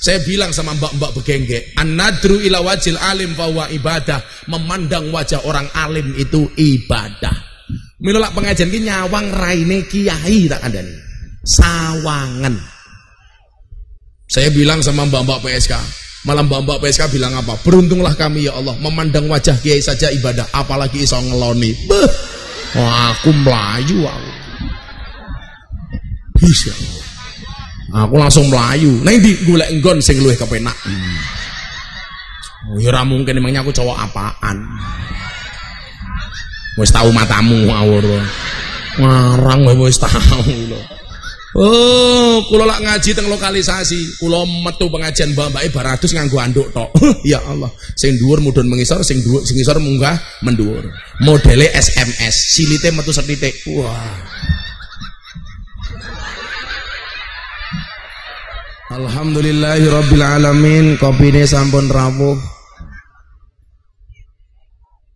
Saya bilang sama mbak-mbak begengge, an-nadru ila wajil alim bahwa ibadah. Memandang wajah orang alim itu ibadah. Milolak pengajian ini nyawang raine kiai tak ada nih. Sawangan. Saya bilang sama mbak-mbak PSK, malam mbak-mbak PSK bilang apa? Beruntunglah kami ya Allah memandang wajah kiai saja ibadah, apalagi iso ngeloni. Wah, aku melayu aku. Bisa. Aku langsung melayu. Nah di golek enggon sing luwih kepenak. Oh, ya mungkin emangnya aku cowok apaan. Wis tahu matamu ngawur. Ngarang wis tahu lho. Oh, kula lak ngaji teng lokalisasi, kula metu pengajian mbak-mbake baratus nganggo anduk tok. ya Allah, sing dhuwur mudhun mengisor, sing dhuwur sing ngisor munggah mendhuwur. Modele SMS, silite metu setitik. Wah. Alhamdulillahi Rabbil Alamin Kopine sampun rawuh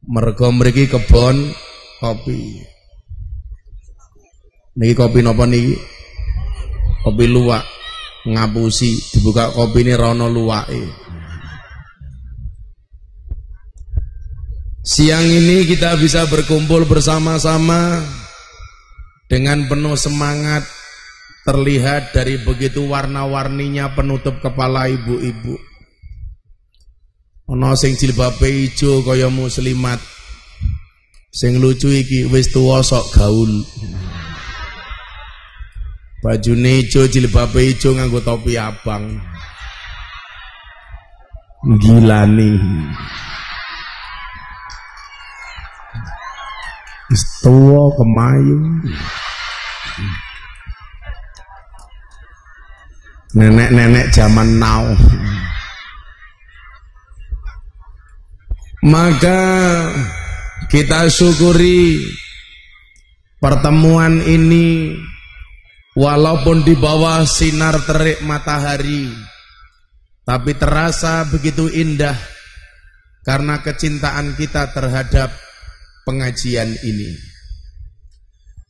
Mergo mriki kebon kopi. Niki kopi napa niki? Kopi luwak Ngapusi. Dibuka kopi ini rono luwake. Siang ini kita bisa berkumpul bersama-sama Dengan penuh semangat terlihat dari begitu warna-warninya penutup kepala ibu-ibu. Ono sing jilbabe ijo kaya muslimat. Sing lucu iki wis tuwa sok gaul. Bajune ijo jilbabe ijo nganggo topi abang. Gila nih. Wis tuwa kemayu. Nenek-nenek zaman now. Maka kita syukuri pertemuan ini walaupun di bawah sinar terik matahari tapi terasa begitu indah karena kecintaan kita terhadap pengajian ini.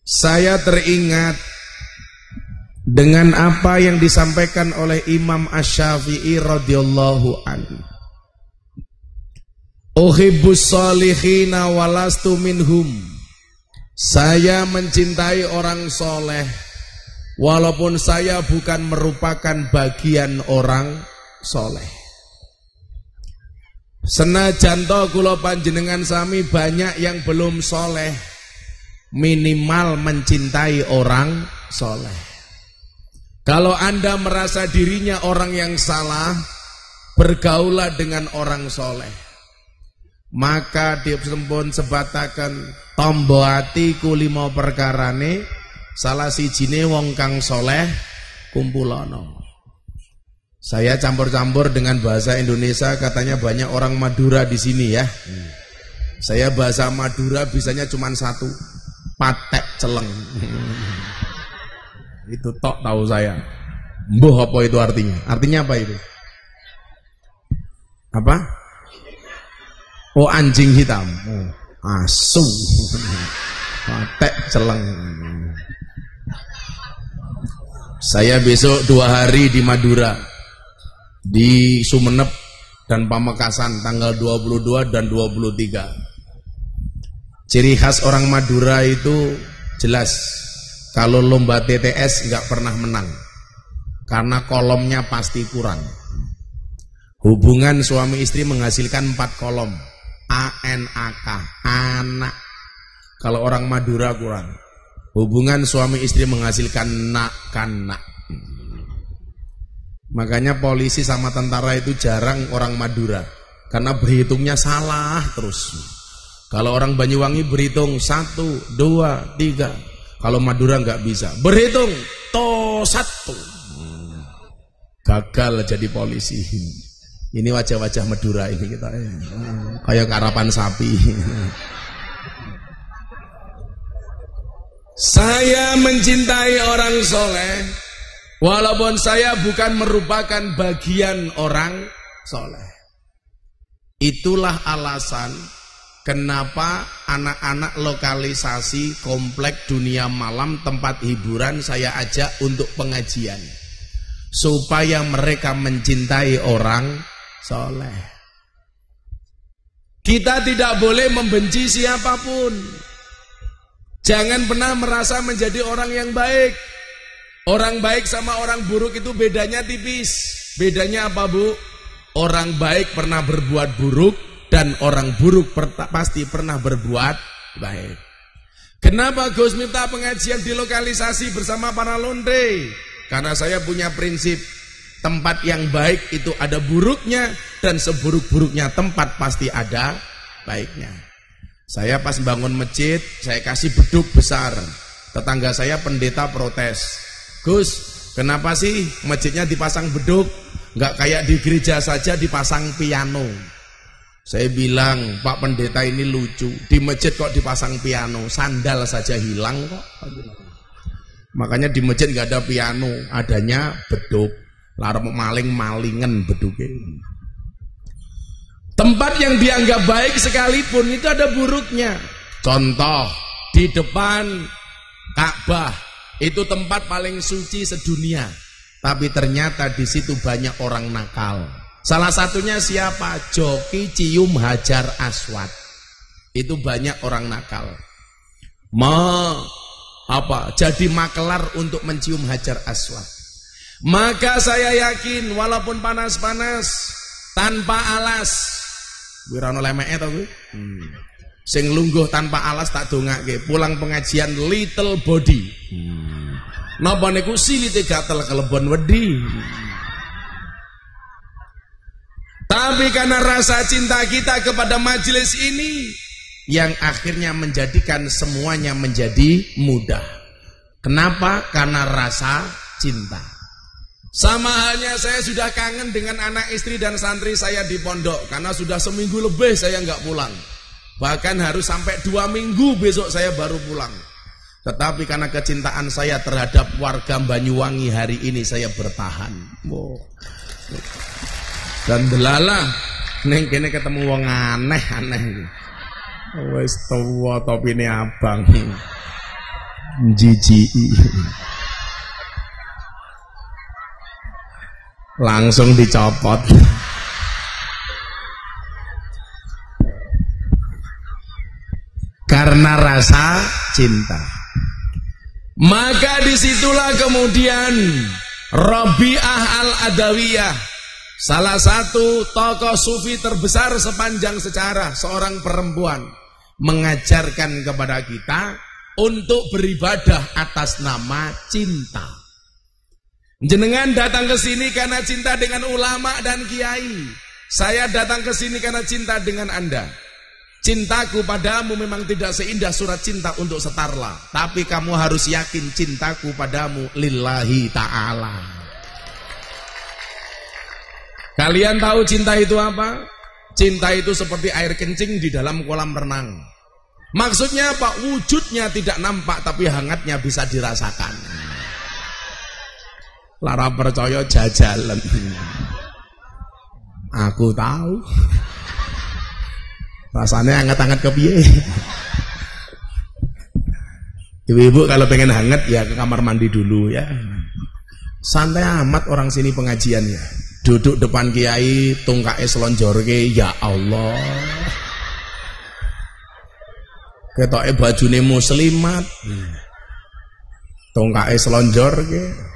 Saya teringat dengan apa yang disampaikan oleh Imam Ash-Syafi'i radhiyallahu anhu. Uhibbus salihina walastu minhum. Saya mencintai orang soleh walaupun saya bukan merupakan bagian orang soleh. Senajan to kula panjenengan sami banyak yang belum soleh minimal mencintai orang soleh. Kalau Anda merasa dirinya orang yang salah, bergaulah dengan orang soleh. Maka disempun sebatakan tombo hati kulimo perkarane salah si jine wong kang soleh kumpulono. Saya campur-campur dengan bahasa Indonesia katanya banyak orang Madura di sini ya. Saya bahasa Madura bisanya cuma satu, patek celeng. Itu tok tahu saya. Mbuh apa itu artinya? Artinya apa itu? Apa? Oh anjing hitam. Oh, asu. Patek celeng. Saya besok dua hari di Madura Di Sumeneb dan Pamekasan tanggal 22 dan 23 Ciri khas orang Madura itu jelas kalau lomba TTS nggak pernah menang karena kolomnya pasti kurang. Hubungan suami istri menghasilkan empat kolom. ANAK, anak. Kalau orang Madura kurang. Hubungan suami istri menghasilkan nak kanak. Makanya polisi sama tentara itu jarang orang Madura karena berhitungnya salah terus. Kalau orang Banyuwangi berhitung satu, dua, tiga, kalau Madura nggak bisa. Berhitung to satu. Gagal jadi polisi. Ini wajah-wajah Madura ini kita. Kayak karapan sapi. Saya mencintai orang soleh Walaupun saya bukan merupakan bagian orang soleh Itulah alasan Kenapa anak-anak lokalisasi komplek dunia malam tempat hiburan saya ajak untuk pengajian supaya mereka mencintai orang soleh. Kita tidak boleh membenci siapa pun. Jangan pernah merasa menjadi orang yang baik. Orang baik sama orang buruk itu bedanya tipis. Bedanya apa bu? Orang baik pernah berbuat buruk dan orang buruk pasti pernah berbuat baik. Kenapa Gus minta pengajian di lokalisasi bersama para londe? Karena saya punya prinsip tempat yang baik itu ada buruknya dan seburuk-buruknya tempat pasti ada baiknya. Saya pas bangun masjid, saya kasih beduk besar. Tetangga saya pendeta protes. Gus, kenapa sih masjidnya dipasang beduk? Gak kayak di gereja saja dipasang piano. Saya bilang, Pak pendeta ini lucu. Di masjid kok dipasang piano, sandal saja hilang kok. Makanya di masjid nggak ada piano, adanya beduk. Larang maling-malingen beduknya. Tempat yang dianggap baik sekalipun itu ada buruknya. Contoh, di depan Ka'bah itu tempat paling suci sedunia. Tapi ternyata di situ banyak orang nakal. Salah satunya siapa? Joki Cium Hajar Aswad. Itu banyak orang nakal. Ma apa? Jadi makelar untuk mencium Hajar Aswad. Maka saya yakin walaupun panas-panas tanpa alas Wirano lemeke to kuwi. Hmm. Sing lungguh tanpa alas tak dongake, pulang pengajian little body. Hmm. Napa niku silite gatel kelebon wedi. Tapi karena rasa cinta kita kepada majelis ini yang akhirnya menjadikan semuanya menjadi mudah. Kenapa? Karena rasa cinta. Sama halnya saya sudah kangen dengan anak istri dan santri saya di pondok karena sudah seminggu lebih saya nggak pulang. Bahkan harus sampai dua minggu besok saya baru pulang. Tetapi karena kecintaan saya terhadap warga Banyuwangi hari ini saya bertahan. Oh. Dan delala neng kene ketemu wong aneh-aneh. Wes tua ini abang. Jiji. Langsung dicopot. Karena rasa cinta. Maka di situlah kemudian Rabi'ah al-Adawiyah Salah satu tokoh sufi terbesar sepanjang sejarah seorang perempuan mengajarkan kepada kita untuk beribadah atas nama cinta. Jenengan datang ke sini karena cinta dengan ulama dan kiai. Saya datang ke sini karena cinta dengan Anda. Cintaku padamu memang tidak seindah surat cinta untuk setarla, tapi kamu harus yakin cintaku padamu lillahi ta'ala. Kalian tahu cinta itu apa? Cinta itu seperti air kencing di dalam kolam renang. Maksudnya apa? Wujudnya tidak nampak tapi hangatnya bisa dirasakan. Lara percaya jajalan. Aku tahu. Rasanya hangat-hangat ke piye. Ibu-ibu kalau pengen hangat ya ke kamar mandi dulu ya. Santai amat orang sini pengajian ya duduk depan kiai tungkae selonjorke ya Allah. Ketoke bajune muslimat. Tungkae selonjorke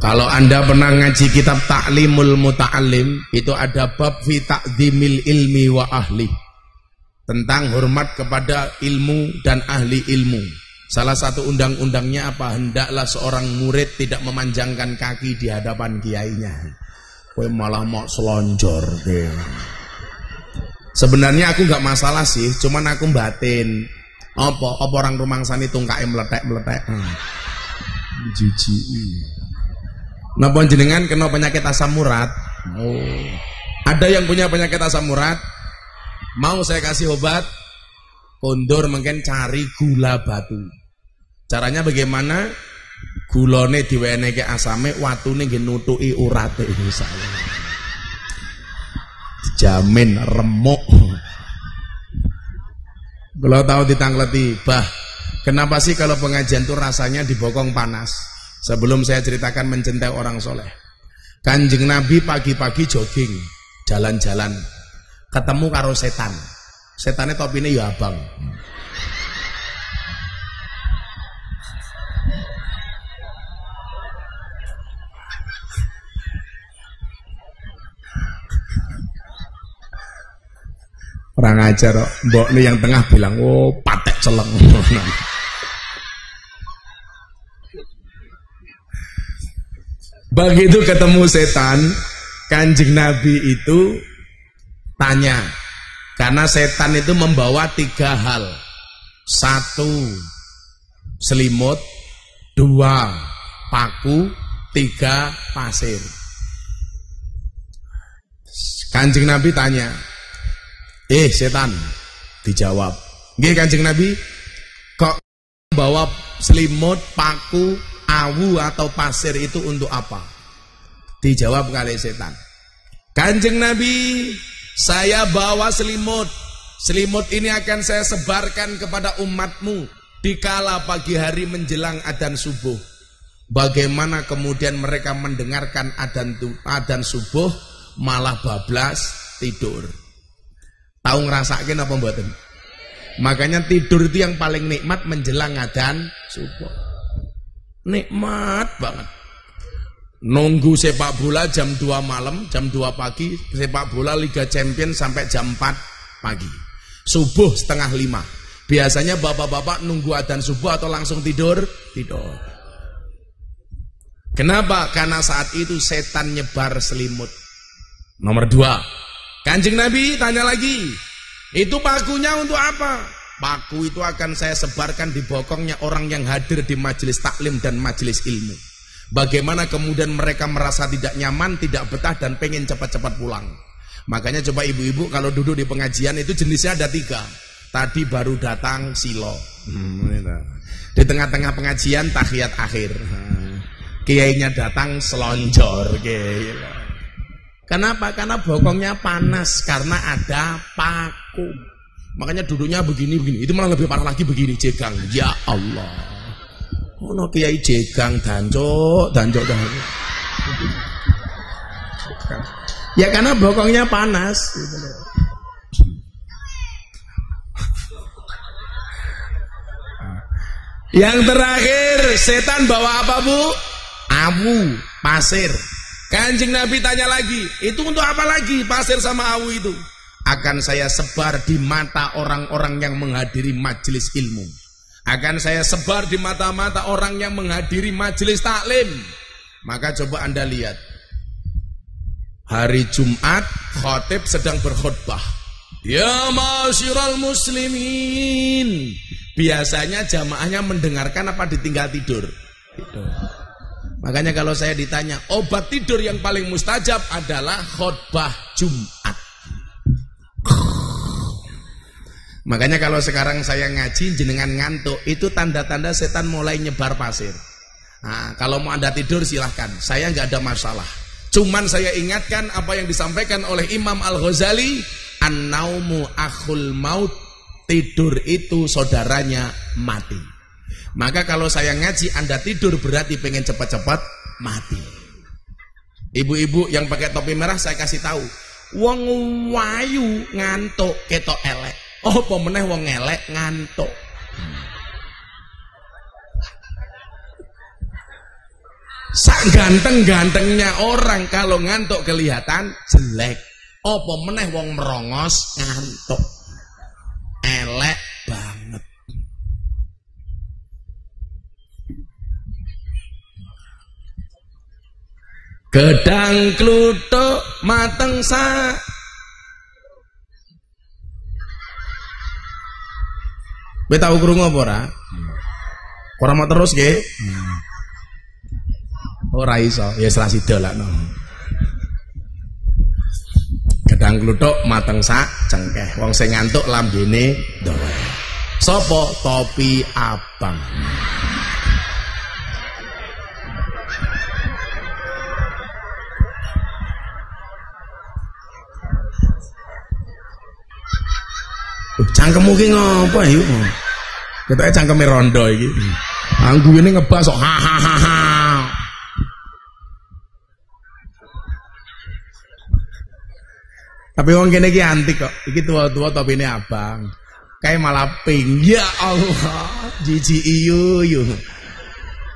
kalau anda pernah ngaji kitab Ta'limul Muta'alim itu ada bab fi ta'zimil ilmi wa ahli. Tentang hormat kepada ilmu dan ahli ilmu Salah satu undang-undangnya apa? Hendaklah seorang murid tidak memanjangkan kaki di hadapan kiainya. Kowe malah mau selonjor deh. Sebenarnya aku nggak masalah sih, cuman aku batin. Apa? Apa orang rumah sani tungkai meletek-meletek. Hmm. Jiji. Napa jenengan kena penyakit asam urat? Oh. Ada yang punya penyakit asam urat? Mau saya kasih obat? Kondur mungkin cari gula batu. Caranya bagaimana? Gulone diweneke asame, watune nggih nutuki urate misalnya. Dijamin remuk. Kalau tahu ditangleti, bah, kenapa sih kalau pengajian tuh rasanya di bokong panas? Sebelum saya ceritakan mencintai orang soleh. Kanjeng Nabi pagi-pagi jogging, jalan-jalan, ketemu karo setan. Setannya topine ya abang. Orang ajar kok. Mbok nih yang tengah bilang, "Oh, patek celeng." Begitu ketemu setan, Kanjeng Nabi itu tanya. Karena setan itu membawa tiga hal. Satu, selimut. Dua, paku. Tiga, pasir. Kanjeng Nabi tanya, Eh setan. Dijawab. Nggih Kanjeng Nabi. Kok bawa selimut, paku, awu atau pasir itu untuk apa? Dijawab kali setan. Kanjeng Nabi Saya bawa selimut. Selimut ini akan saya sebarkan kepada umatmu Dikala pagi hari menjelang adan subuh. Bagaimana kemudian mereka mendengarkan adan, adan subuh Malah bablas tidur Tahu ngerasakin apa mboten? Makanya tidur itu yang paling nikmat menjelang adzan subuh. Nikmat banget. Nunggu sepak bola jam 2 malam, jam 2 pagi, sepak bola Liga Champion sampai jam 4 pagi. Subuh setengah 5. Biasanya bapak-bapak nunggu adzan subuh atau langsung tidur? Tidur. Kenapa? Karena saat itu setan nyebar selimut. Nomor dua, Kanjeng Nabi tanya lagi, itu pakunya untuk apa? Paku itu akan saya sebarkan di bokongnya orang yang hadir di majelis taklim dan majelis ilmu. Bagaimana kemudian mereka merasa tidak nyaman, tidak betah dan pengen cepat-cepat pulang. Makanya coba ibu-ibu kalau duduk di pengajian itu jenisnya ada tiga. Tadi baru datang silo. Hmm, di tengah-tengah pengajian tahiyat akhir. Hmm. Kiainya datang selonjor. Gila. Kenapa? Karena bokongnya panas karena ada paku. Makanya duduknya begini-begini. Itu malah lebih parah lagi begini, jegang. Ya Allah. Oh, no kiai jegang dancok, dancok, dancok. Ya karena bokongnya panas. Yang terakhir, setan bawa apa bu? Abu, pasir. Kanjeng Nabi tanya lagi, itu untuk apa lagi pasir sama awu itu? Akan saya sebar di mata orang-orang yang menghadiri majelis ilmu. Akan saya sebar di mata-mata orang yang menghadiri majelis taklim. Maka coba anda lihat. Hari Jumat, khotib sedang berkhutbah. Ya masyiral muslimin. Biasanya jamaahnya mendengarkan apa ditinggal tidur? Tidur. Makanya kalau saya ditanya, obat tidur yang paling mustajab adalah khutbah Jumat. Makanya kalau sekarang saya ngaji jenengan ngantuk, itu tanda-tanda setan mulai nyebar pasir. Nah, kalau mau anda tidur silahkan, saya nggak ada masalah. Cuman saya ingatkan apa yang disampaikan oleh Imam Al Ghazali, an-naumu akhul maut, tidur itu saudaranya mati. Maka kalau saya ngaji Anda tidur berarti pengen cepat-cepat mati. Ibu-ibu yang pakai topi merah saya kasih tahu. Wong wayu ngantuk ketok elek. Oh, pemeneh wong elek ngantuk. Sak ganteng-gantengnya orang kalau ngantuk kelihatan jelek. Oh, pemeneh wong merongos ngantuk. Elek Gedang kluthuk mateng sa Kowe tau krungu apa ora? Ora mau terus nggih. Ora iso, ya salah sidolakno. Gedang kluthuk mateng sak cengkeh. Wong sing ngantuk lambene dawa. Sopo topi abang. Cangkemmu ki ngopo yuk? Hmm. Ketoke cangkeme rondo iki. Hmm. Nah, ini ngebas kok ha ha ha. ha. Tapi wong kene iki antik kok. Iki tua-tua topine abang. Kayak malah pink. Ya Allah, jiji iyo yo.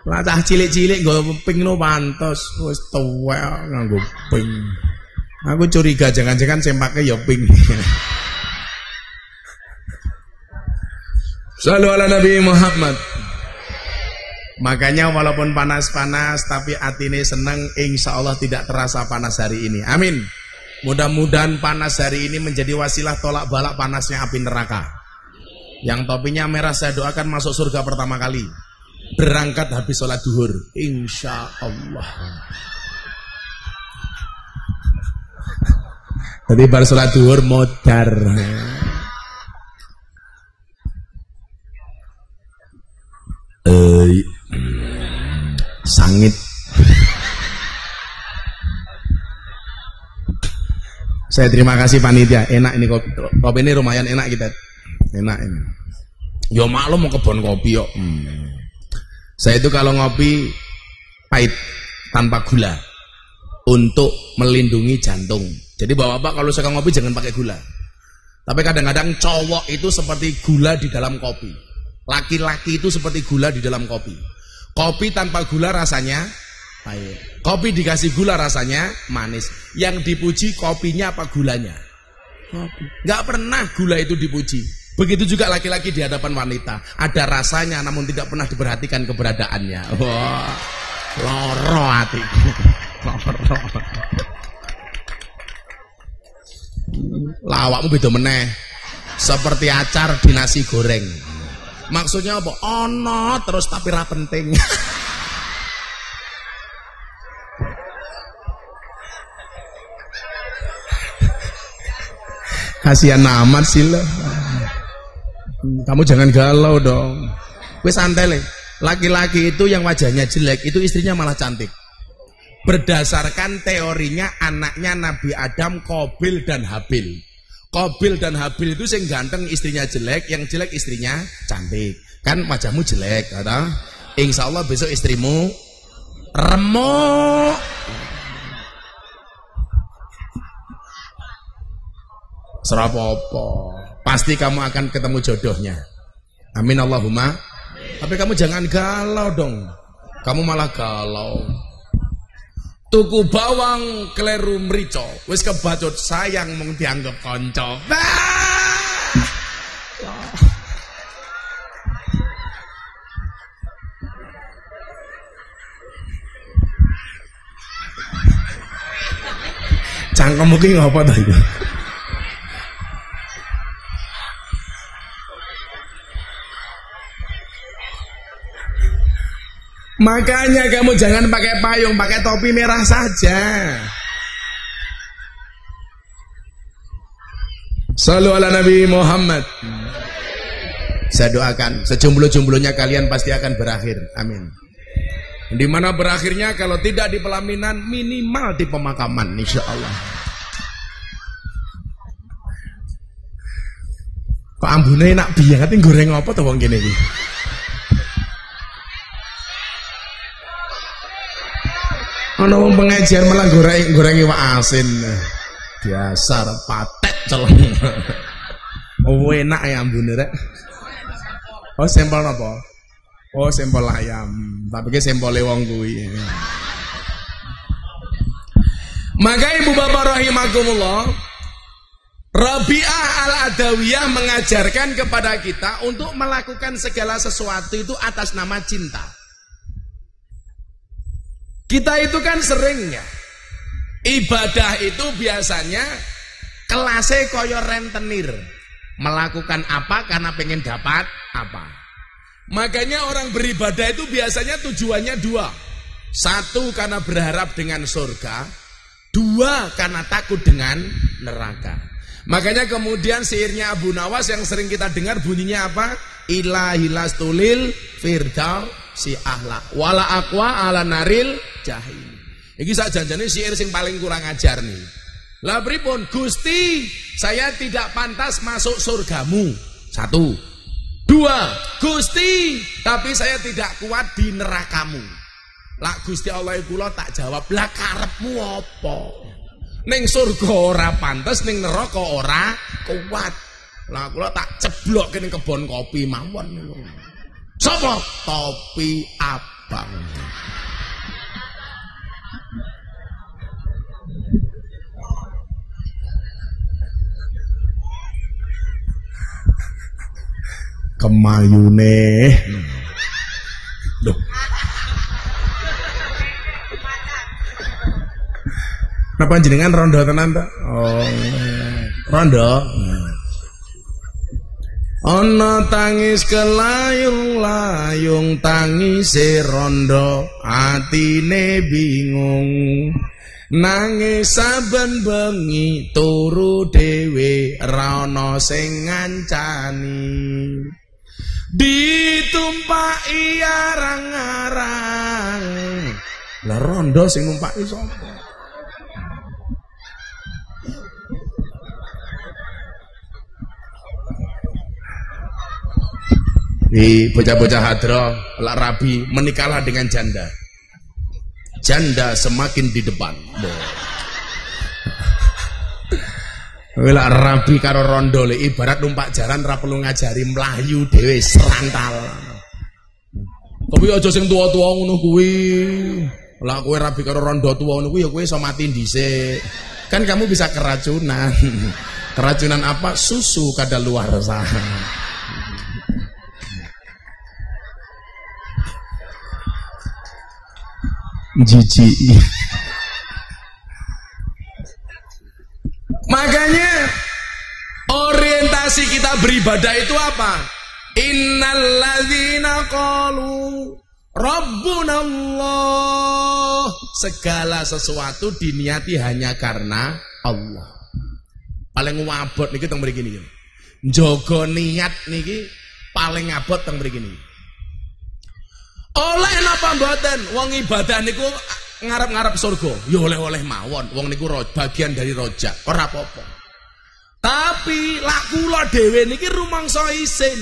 Lah cah cilik-cilik nggo pink no pantos wis tuwek nganggo ping Aku curiga jangan-jangan sempake ya pink. Selalu ala Nabi Muhammad. Makanya walaupun panas-panas tapi hati ini senang insya Allah tidak terasa panas hari ini. Amin. Mudah-mudahan panas hari ini menjadi wasilah tolak balak panasnya api neraka. Yang topinya merah saya doakan masuk surga pertama kali. Berangkat habis sholat duhur. Insya Allah. Jadi baru sholat duhur modar. Eh, sangit Saya terima kasih panitia, enak ini kopi. Kopi ini lumayan enak kita. Enak ini. Yo maklum mau kebun kopi yo. Hmm. Saya itu kalau ngopi pahit tanpa gula untuk melindungi jantung. Jadi bapak-bapak kalau suka ngopi jangan pakai gula. Tapi kadang-kadang cowok itu seperti gula di dalam kopi. Laki-laki itu seperti gula di dalam kopi. Kopi tanpa gula rasanya pahit. Kopi dikasih gula rasanya manis. Yang dipuji kopinya apa gulanya? Kopi. Gak pernah gula itu dipuji. Begitu juga laki-laki di hadapan wanita. Ada rasanya namun tidak pernah diperhatikan keberadaannya. Wah, loro hati. loro. Lawakmu beda meneh. Seperti acar di nasi goreng. Maksudnya apa? Ono terus tapi ra penting. Kasihan amat sih lo. Kamu jangan galau dong. Wes santai le. Laki-laki itu yang wajahnya jelek itu istrinya malah cantik. Berdasarkan teorinya anaknya Nabi Adam Kobil dan Habil. Kobil dan Habil itu sing ganteng istrinya jelek, yang jelek istrinya cantik. Kan wajahmu jelek, kata. Insya Allah besok istrimu remuk. Serapopo. Pasti kamu akan ketemu jodohnya. Amin Allahumma. Tapi kamu jangan galau dong. Kamu malah galau. Tuku bawang kleru mrico. Wis kebacut sayang mung dianggap kanca. Cangkem mungkin ngapa ta Makanya kamu jangan pakai payung, pakai topi merah saja. Salu ala Nabi Muhammad. Saya doakan sejomblo-jomblonya kalian pasti akan berakhir. Amin. Di mana berakhirnya kalau tidak di pelaminan minimal di pemakaman insya Allah. Kok ambune enak biang goreng apa tuh wong gini Ana wong pengajian malah goreng goreng iwak asin. Biasa patek celeng. Oh enak ya ambune rek. Oh sampel napa? Oh sampel ayam. Tapi ke sampel wong kuwi. Maka ibu bapak rahimakumullah Rabi'ah al-Adawiyah mengajarkan kepada kita untuk melakukan segala sesuatu itu atas nama cinta. Kita itu kan sering ya ibadah itu biasanya kelasnya koyo rentenir melakukan apa karena pengen dapat apa. Makanya orang beribadah itu biasanya tujuannya dua. Satu karena berharap dengan surga, dua karena takut dengan neraka. Makanya kemudian sihirnya Abu Nawas yang sering kita dengar bunyinya apa? Ilahilas tulil firdaus si ahlak. Wala akwa ala naril jahil. Iki sak janjane syair sing paling kurang ajar nih. Lah pripun? Gusti, saya tidak pantas masuk surgamu. Satu. Dua, Gusti, tapi saya tidak kuat di nerakamu. Lah Gusti Allah kula tak jawab, lah karepmu apa? Ning surga ora pantes, ning neraka ora kuat. Lah kula tak ceblok kene kebon kopi mawon Sapa? Topi abang. Kemayune. Duh. Napa jenengan rondo tenan ta? Oh. Rondo. Ana tangis kelayung-layung tangise rondo atine bingung. Nangis saben bengi turu dhewe ra ana sing ngancani. Ditumpaki arang-arang. Lah rondo sing numpaki sapa di bocah-bocah hadro lak rabi menikahlah dengan janda janda semakin di depan Wila rabi karo rondo ibarat numpak jalan ra perlu ngajari melayu dewe serantal. Tapi aja sing tua-tua ngono kuwi. Lah kowe rabi karo rondo tua ngono kuwi ya kowe iso mati. Kan kamu bisa keracunan. Keracunan apa? Susu luar sana. jijik makanya orientasi kita beribadah itu apa? Innalladzina qalu rabbuna Allah segala sesuatu diniati hanya karena Allah. Paling wabot niki teng mriki niki. Jogo niat niki paling abot teng mriki niki oleh napa mboten? Wong ibadah niku ngarep-ngarep surga. Ya oleh-oleh mawon. Wong niku bagian dari rojak. Ora apa-apa. Tapi lak kula dhewe niki rumangsa isin.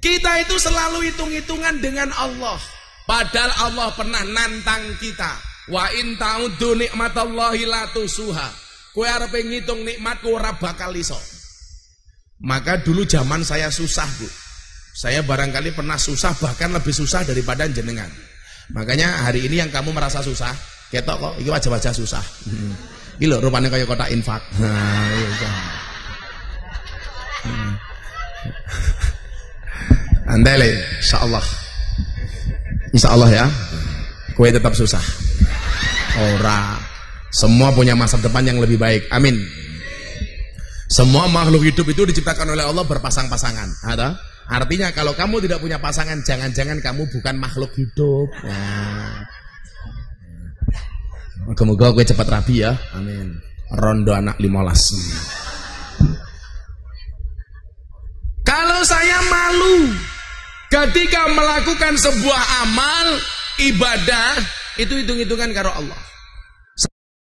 Kita itu selalu hitung-hitungan dengan Allah. Padahal Allah pernah nantang kita. Wa in ta'uddu nikmatallahi la tusuha. Kowe arep ngitung nikmatku ora bakal iso. Maka dulu zaman saya susah, Bu. Saya barangkali pernah susah bahkan lebih susah daripada jenengan. Makanya hari ini yang kamu merasa susah, ketok kok, ini wajah-wajah susah. Hmm. Ini loh rupanya kayak kota infak. Nah, iya, iya. Hmm. Insya Allah. Insya Allah ya, kue tetap susah. Ora, semua punya masa depan yang lebih baik. Amin. Semua makhluk hidup itu diciptakan oleh Allah berpasang-pasangan. Ada? Artinya kalau kamu tidak punya pasangan, jangan-jangan kamu bukan makhluk hidup. Nah. Moga-moga gue cepat rapi ya. Amin. Rondo anak limolas. Kalau saya malu ketika melakukan sebuah amal ibadah itu hitung-hitungan karo Allah.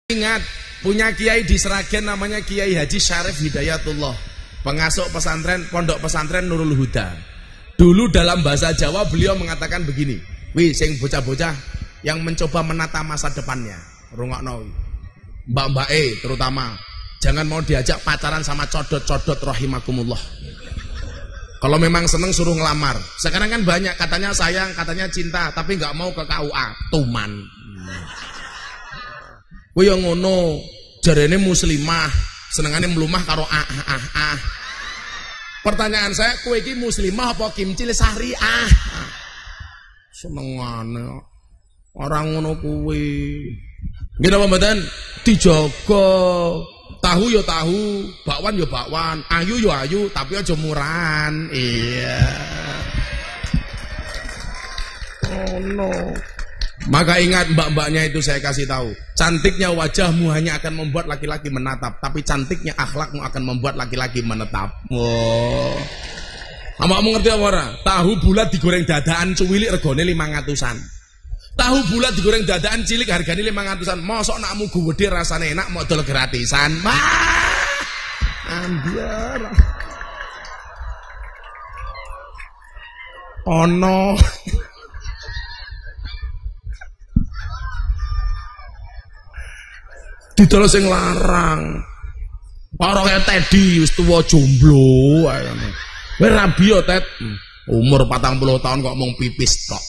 Ingat punya kiai di Seragen namanya Kiai Haji Syarif Hidayatullah pengasuh pesantren pondok pesantren Nurul Huda. Dulu dalam bahasa Jawa beliau mengatakan begini, wih sing bocah-bocah yang mencoba menata masa depannya, rungokno. Mbak-mbak E terutama, jangan mau diajak pacaran sama codot-codot rahimakumullah. Kalau memang seneng suruh ngelamar. Sekarang kan banyak katanya sayang, katanya cinta, tapi nggak mau ke KUA, tuman. Kuwi ngono, jarene muslimah, senengane melumah karo ah ah ah. ah. Pertanyaan saya, kue iki muslimah apa kimchi syariah? Senengane orang ngono kuwi. Nggih apa mboten? Dijaga. Tahu ya tahu, bakwan ya bakwan, ayu ya ayu, tapi aja murahan. Iya. Oh no. Maka ingat mbak-mbaknya itu saya kasih tahu. Cantiknya wajahmu hanya akan membuat laki-laki menatap. Tapi cantiknya akhlakmu akan membuat laki-laki menetap. Wow. Kamu ngerti apa ora? Tahu bulat digoreng dadaan cuwilik regone lima ngatusan. Tahu bulat digoreng dadaan cilik harganya lima ngatusan. Mosok nakmu gede rasanya enak mau dol gratisan. Wah. Ambiar. Ono. Didol sing larang. Para kaya Teddy wis tuwa jomblo ae. Kowe rabi yo Ted. Umur 40 tahun kok mung pipis tok.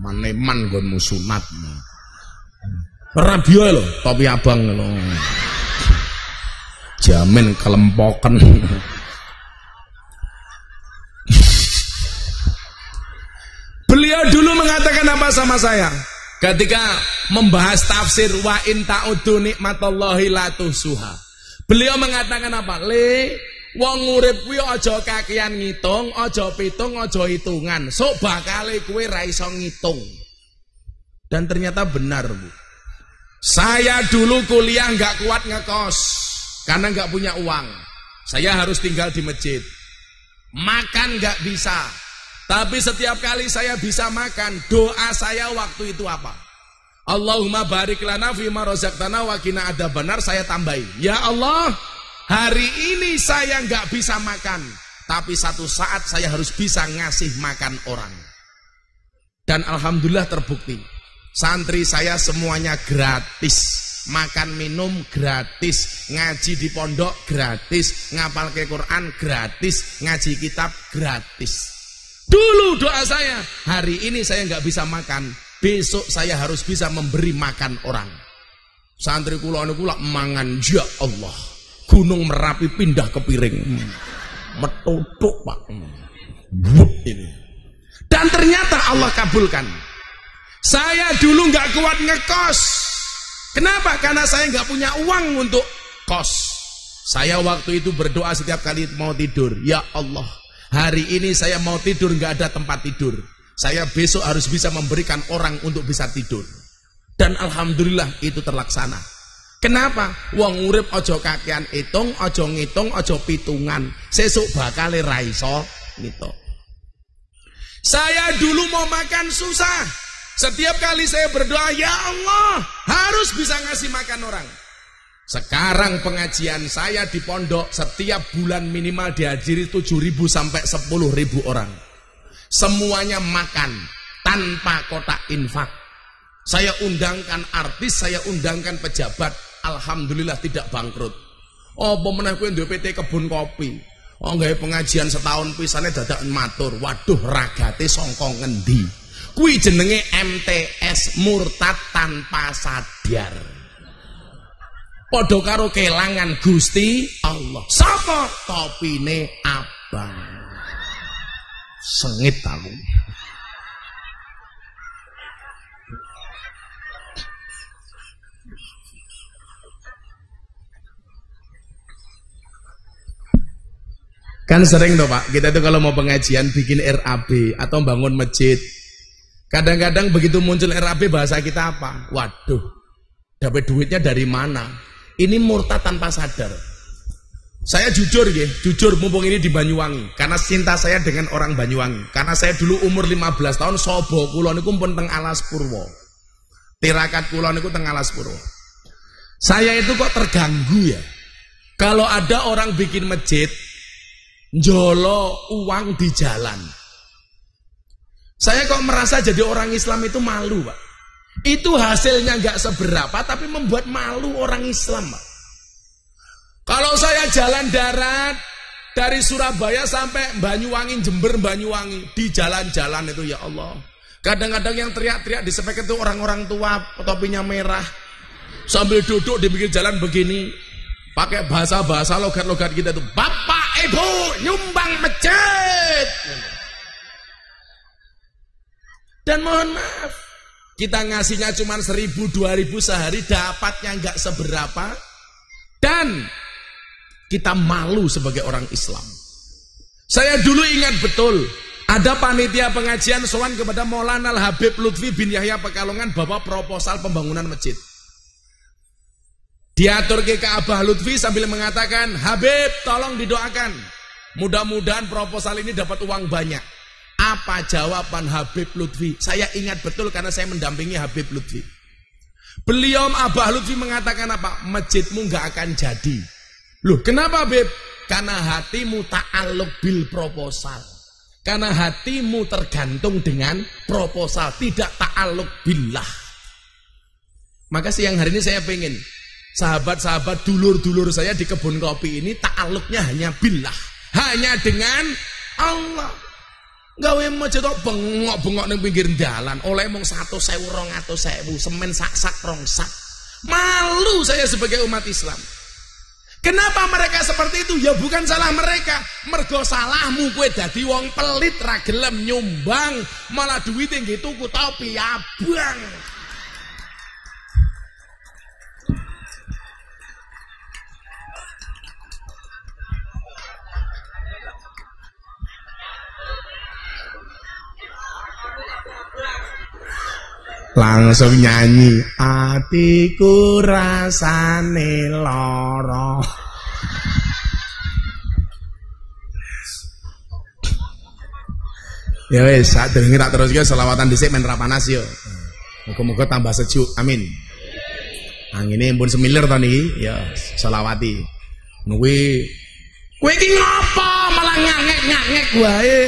Maneman nggonmu sunat. Rabi lho, topi abang lho. Jamin kelempoken. Beliau dulu mengatakan apa sama saya? Ketika membahas tafsir wa in ta'udu nikmatallahi la suha. Beliau mengatakan apa? Le, wong urip kuwi aja kakian ngitung, aja pitung, aja hitungan. Sok bakale kuwi ra iso ngitung. Dan ternyata benar, Bu. Saya dulu kuliah nggak kuat ngekos karena nggak punya uang. Saya harus tinggal di masjid. Makan nggak bisa, tapi setiap kali saya bisa makan, doa saya waktu itu apa? Allahumma barik lana fima razaqtana wa qina ada benar saya tambahin. Ya Allah, hari ini saya nggak bisa makan, tapi satu saat saya harus bisa ngasih makan orang. Dan alhamdulillah terbukti. Santri saya semuanya gratis. Makan minum gratis, ngaji di pondok gratis, ngapal ke Quran gratis, ngaji kitab gratis. Dulu doa saya, hari ini saya nggak bisa makan, besok saya harus bisa memberi makan orang. Santri kula niku mangan ya Allah. Gunung Merapi pindah ke piring. Metutuk, Pak. But ini. Dan ternyata Allah kabulkan. Saya dulu nggak kuat ngekos. Kenapa? Karena saya nggak punya uang untuk kos. Saya waktu itu berdoa setiap kali mau tidur. Ya Allah, Hari ini saya mau tidur nggak ada tempat tidur. Saya besok harus bisa memberikan orang untuk bisa tidur. Dan alhamdulillah itu terlaksana. Kenapa? Wong urip ojo kakean hitung, ojo ngitung, ojo pitungan. Sesuk bakal raiso gitu. Saya dulu mau makan susah. Setiap kali saya berdoa, ya Allah, harus bisa ngasih makan orang. Sekarang pengajian saya di pondok setiap bulan minimal dihadiri 7.000 sampai 10.000 orang. Semuanya makan tanpa kotak infak. Saya undangkan artis, saya undangkan pejabat. Alhamdulillah tidak bangkrut. Oh, pemenang kuwi PT kebun kopi. Oh, nggak pengajian setahun pisane dadak matur. Waduh, ragate songkong ngendi? Kui jenenge MTS murtad tanpa sadar. Padha karo kelangan Gusti Allah. Sapa topine abang? Sengit aku. Kan sering tuh Pak, kita tuh kalau mau pengajian bikin RAB atau bangun masjid. Kadang-kadang begitu muncul RAB bahasa kita apa? Waduh, dapat duitnya dari mana? Ini murtad tanpa sadar. Saya jujur ya, jujur mumpung ini di Banyuwangi karena cinta saya dengan orang Banyuwangi. Karena saya dulu umur 15 tahun sobo kula niku pun teng Alas Purwo. Tirakat kula niku teng Alas Purwo. Saya itu kok terganggu ya. Kalau ada orang bikin masjid jolo uang di jalan. Saya kok merasa jadi orang Islam itu malu, Pak. Itu hasilnya nggak seberapa tapi membuat malu orang Islam. Kalau saya jalan darat dari Surabaya sampai Banyuwangi, Jember, Banyuwangi di jalan-jalan itu ya Allah. Kadang-kadang yang teriak-teriak di sepek itu orang-orang tua, topinya merah. Sambil duduk di pinggir jalan begini, pakai bahasa-bahasa logat-logat kita itu. Bapak, Ibu, nyumbang masjid. Dan mohon maaf, kita ngasihnya cuma seribu, dua ribu sehari, dapatnya nggak seberapa. Dan kita malu sebagai orang Islam. Saya dulu ingat betul, ada panitia pengajian sowan kepada Maulana Habib Lutfi bin Yahya Pekalongan bawa proposal pembangunan masjid. Diatur ke Abah Lutfi sambil mengatakan, Habib tolong didoakan. Mudah-mudahan proposal ini dapat uang banyak. Apa jawaban Habib Lutfi? Saya ingat betul karena saya mendampingi Habib Lutfi. Beliau Abah Lutfi mengatakan apa? Masjidmu nggak akan jadi. Loh, kenapa Habib? Karena hatimu ta'aluk bil proposal. Karena hatimu tergantung dengan proposal, tidak ta'aluk billah. Maka siang hari ini saya pengen sahabat-sahabat dulur-dulur saya di kebun kopi ini takluknya hanya billah, hanya dengan Allah. Gawe masjid kok bengok-bengok ning pinggir dalan, oleh mung 100.000 200.000 semen sak-sak rong sak. Malu saya sebagai umat Islam. Kenapa mereka seperti itu? Ya bukan salah mereka. Mergo salahmu kue dadi wong pelit ra gelem nyumbang, malah duit yang gitu ku topi abang. Langsung nyanyi atiku rasane loro ya wes saat ini tak terus juga selawatan dhisik men rapanas yo. Muga-muga tambah sejuk amin. Anginnya pun semilir to ya selawati. Kuwi kuwi iki ngopo malah ngangek-ngangek wae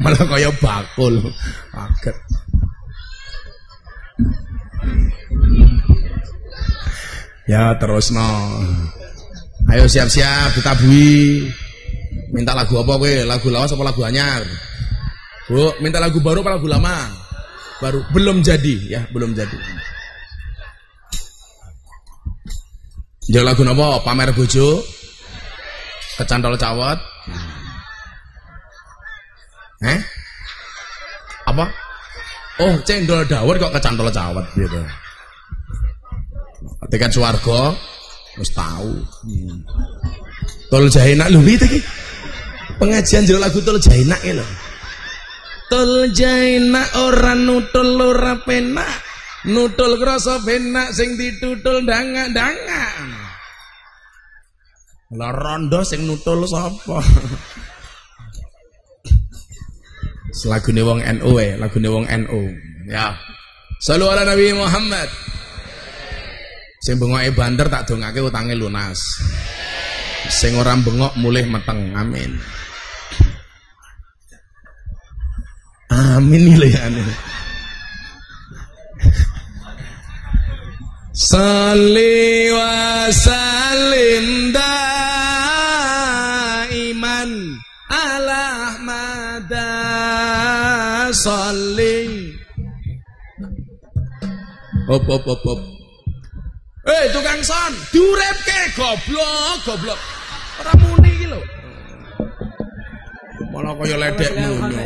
malah kaya bakul. Kaget. Ya terus no ayo siap-siap ditabui. Minta lagu apa gue lagu lawas apa lagu anyar? Bu minta lagu baru apa lagu lama? Baru belum jadi. Ya belum jadi. Jadi lagu apa pamer bojo. Kecantol cawat Eh? Apa? Oh, cendol dawet kok kecantol cawet gitu. Tiket swarga wis tahu. Hmm. Tol Jaina lho iki. Pengajian jero lagu Tol Jaina iki lho. Tol Jaina ora nutul ora penak. Nutul krasa penak sing ditutul dangak-dangak. Lah rondo sing nutul sapa? Selagune wong NU e, lagune wong NU. Ya. Salu ala Nabi Muhammad. Sing bengoke banter tak dongake utange lunas. Sing ora bengok mulih meteng. Amin. Amin lho ya. Salli wa salim salli Hop hop hop hop. Eh tukang son diurepke goblok goblok. Ora muni iki lho. Malah kaya ledek ngono.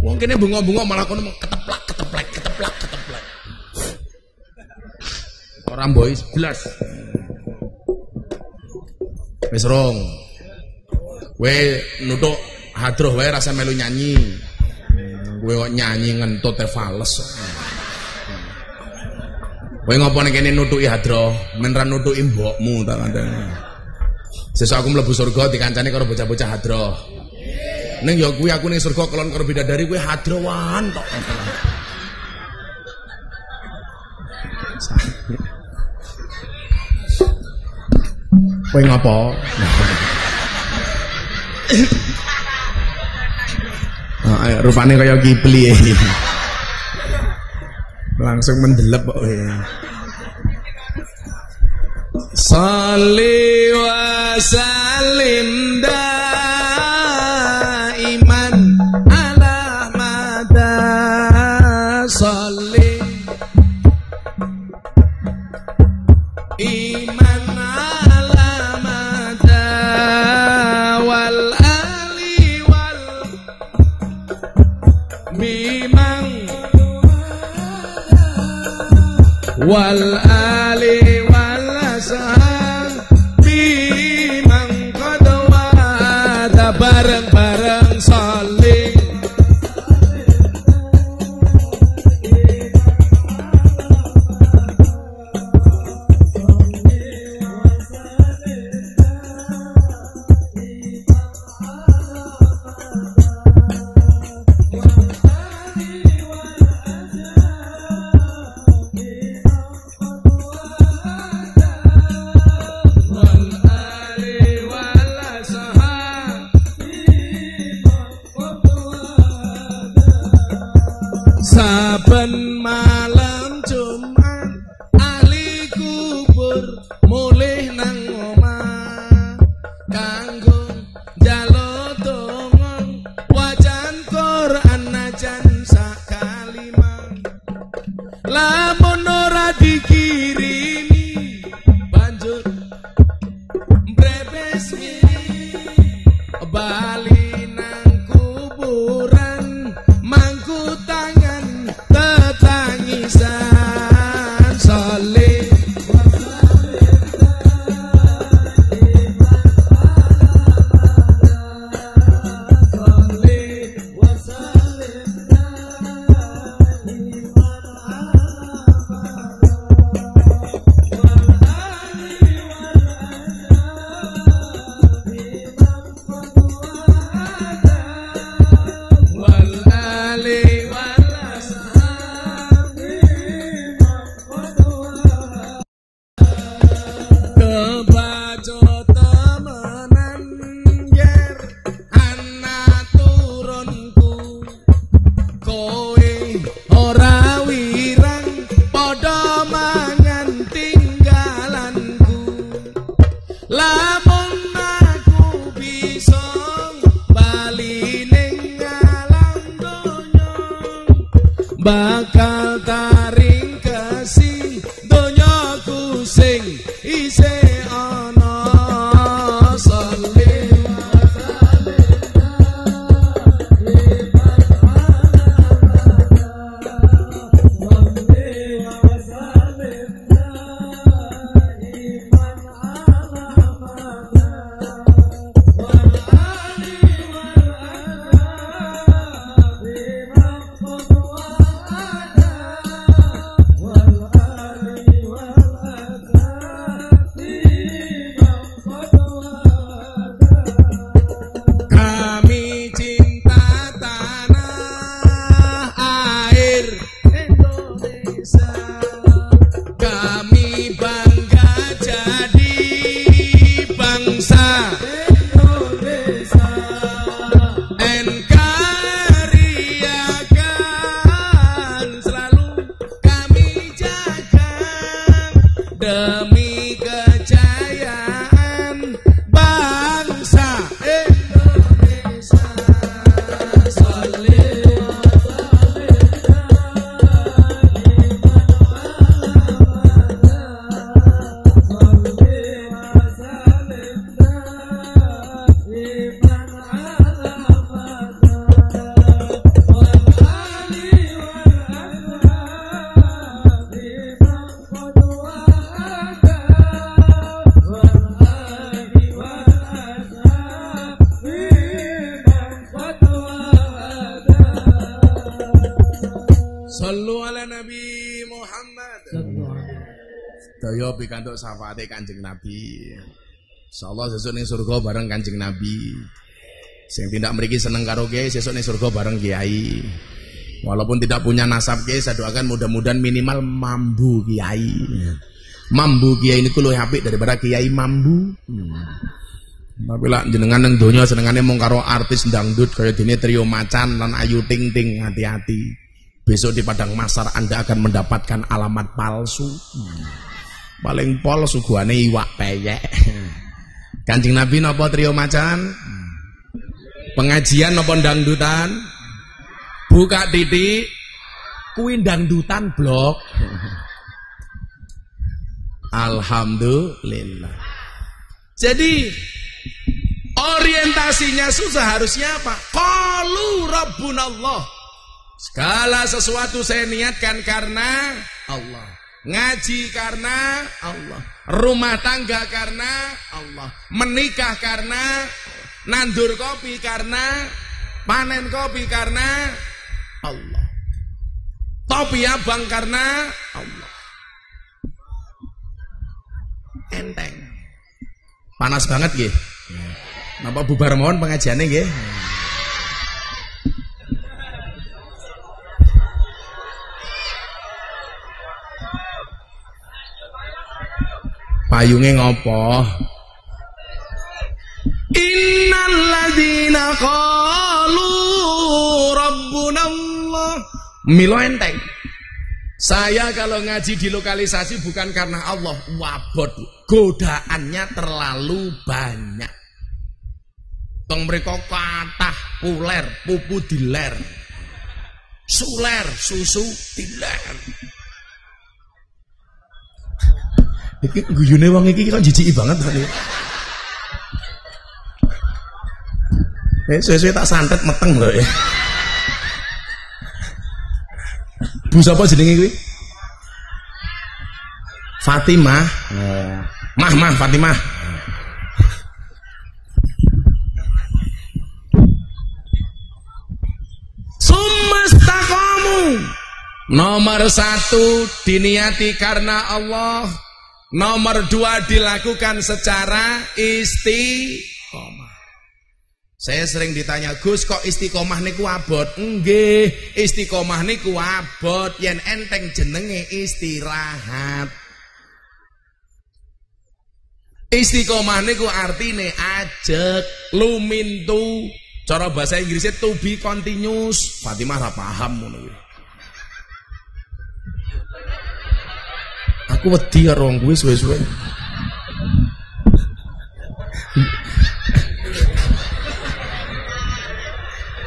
Wong kene bunga-bunga malah kono keteplak keteplak keteplak keteplak Orang boy belas Wis rong. Kowe nutuk hadroh wae rasa melu nyanyi. Kowe kok nyanyi ngentut e fales. Kowe ngopo nek kene nutuki hadroh, men ra nutuki mbokmu tak kandhane. Sesuk aku mlebu surga dikancani karo bocah-bocah hadroh. Ning ya kuwi aku ning surga kelon karo bidadari kuwi hadrowan tok. Kowe ngopo? Oh, rupanya kayak kipli ya. Langsung mendelep kok ya. Salli wa salim wal Daya pikantuk syafaate Kanjeng Nabi. Insyaallah sesuk ning surga bareng Kanjeng Nabi. Sing tindak mriki seneng karo kiai sesuk ning surga bareng kiai. Walaupun tidak punya nasab kiai saya doakan mudah-mudahan minimal mambu kiai. Mambu kiai ini luwih apik daripada kiai mambu. Hmm. Tapi lah jenengan nang donya senengane mung karo artis dangdut kaya dene Trio Macan lan Ayu Ting Ting hati-hati. Besok di padang masar Anda akan mendapatkan alamat palsu. Hmm. Paling pol suguhane iwak peyek. Kancing Nabi napa Trio Macan? Pengajian napa dangdutan? Buka titik kuwi dangdutan blok. Alhamdulillah. Jadi orientasinya susah harusnya apa? Qalu rabbunallah. Segala sesuatu saya niatkan karena Allah. Ngaji karena Allah. Rumah tangga karena Allah. Menikah karena nandur kopi karena panen kopi karena Allah. Topi abang karena Allah. Enteng. Panas banget nggih. Napa bubar mawon pengajiane nggih? Payunge ngopo? Innal ladzina qalu rabbuna Allah Milo enteng. Saya kalau ngaji di lokalisasi bukan karena Allah, wabot. Godaannya terlalu banyak. Tong mereka katah puler, pupu diler. Suler, susu diler. Iki guyune wong iki kok jijiki banget tadi. Eh, sesuai tak santet meteng loh ya. Bu sapa jenenge kuwi? Fatimah. Oh. Mah, mah Fatimah. Sumastaqamu. Nomor satu diniati karena Allah. Nomor dua dilakukan secara istiqomah. Saya sering ditanya, Gus kok istiqomah niku abot? Nggih, istiqomah niku abot yen enteng jenenge istirahat. Istiqomah niku artine ajek, lumintu. Cara bahasa Inggrisnya to be continuous. Fatimah ra paham ngono kuwi. Aku wedi karo wong kuwi suwe-suwe.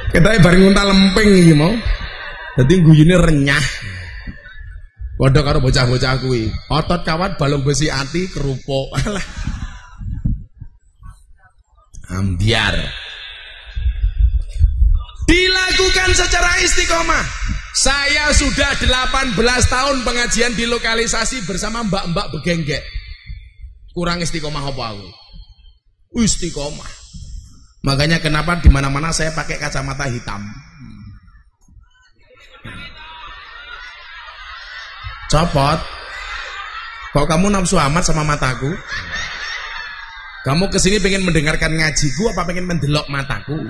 Kita bareng nguntal lempeng iki mau. Dadi guyune renyah. Padha karo bocah-bocah kuwi. Otot kawat balung besi ati kerupuk. Ambiar. Dilakukan secara istiqomah. Saya sudah 18 tahun pengajian di lokalisasi bersama mbak-mbak begenggek. Kurang istiqomah apa aku? Istiqomah. Makanya kenapa di mana-mana saya pakai kacamata hitam. Copot. Kok kamu nafsu amat sama mataku? Kamu ke sini pengen mendengarkan ngajiku apa pengen mendelok mataku?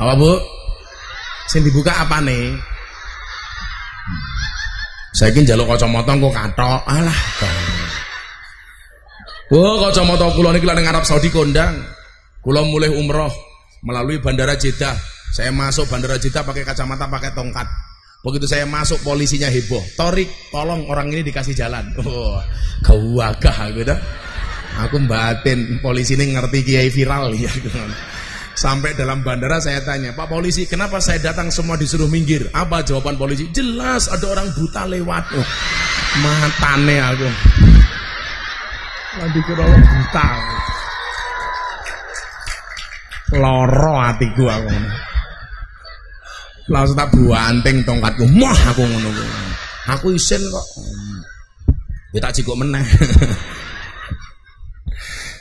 Apa bu? Sing dibuka apa nih? Saya ingin jaluk kacamata kok katok. Alah. Wah, kacamata kula niki ning Arab Saudi kondang. Kula mulai umroh melalui bandara Jeddah. Saya masuk bandara Jeddah pakai kacamata, pakai tongkat. Begitu saya masuk polisinya heboh. Torik, tolong orang ini dikasih jalan. Oh, gawagah gitu. Aku batin polisi ini ngerti kiai viral ya. Sampai dalam bandara saya tanya, Pak polisi, kenapa saya datang semua disuruh minggir? Apa jawaban polisi? Jelas ada orang buta lewat. Oh, matane aku. Lagi kira buta. Loro hatiku aku. Langsung tak buanting tongkatku. Mah aku ngono Aku isin kok. Ya tak cikuk meneh.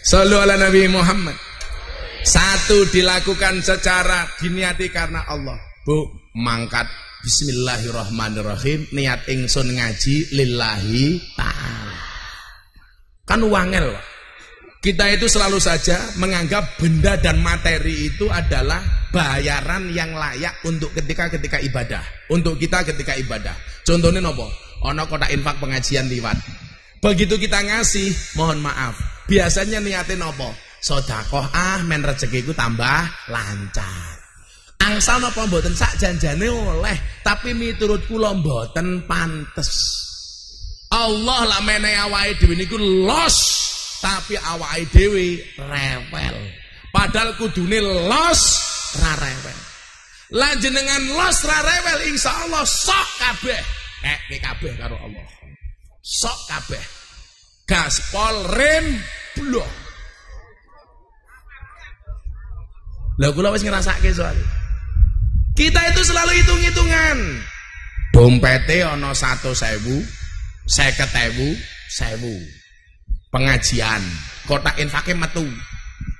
Sallu ala Nabi Muhammad. Satu dilakukan secara diniati karena Allah. Bu, mangkat Bismillahirrahmanirrahim niat ingsun ngaji lillahi ta'ala. Kan wangel. Kita itu selalu saja menganggap benda dan materi itu adalah bayaran yang layak untuk ketika-ketika ibadah. Untuk kita ketika ibadah. Contohnya nopo? Ono kota infak pengajian liwat. Begitu kita ngasih, mohon maaf. Biasanya niatin nopo? Sodakoh ah men rezekiku tambah lancar. Angsal napa mboten sak janjane oleh, tapi miturut kula mboten pantes. Allah lah menehi awake dhewe niku los, tapi awake dhewe rewel. Padahal kudune los ra rewel. Lah jenengan los ra rewel insyaallah sok kabeh. Eh kabeh karo Allah. Sok kabeh. Gaspol rem blok. Lah kula wis ngrasake soalnya. Kita itu selalu hitung-hitungan. Dompete ana 100.000, 50.000, 1000. Pengajian, kotak infake metu.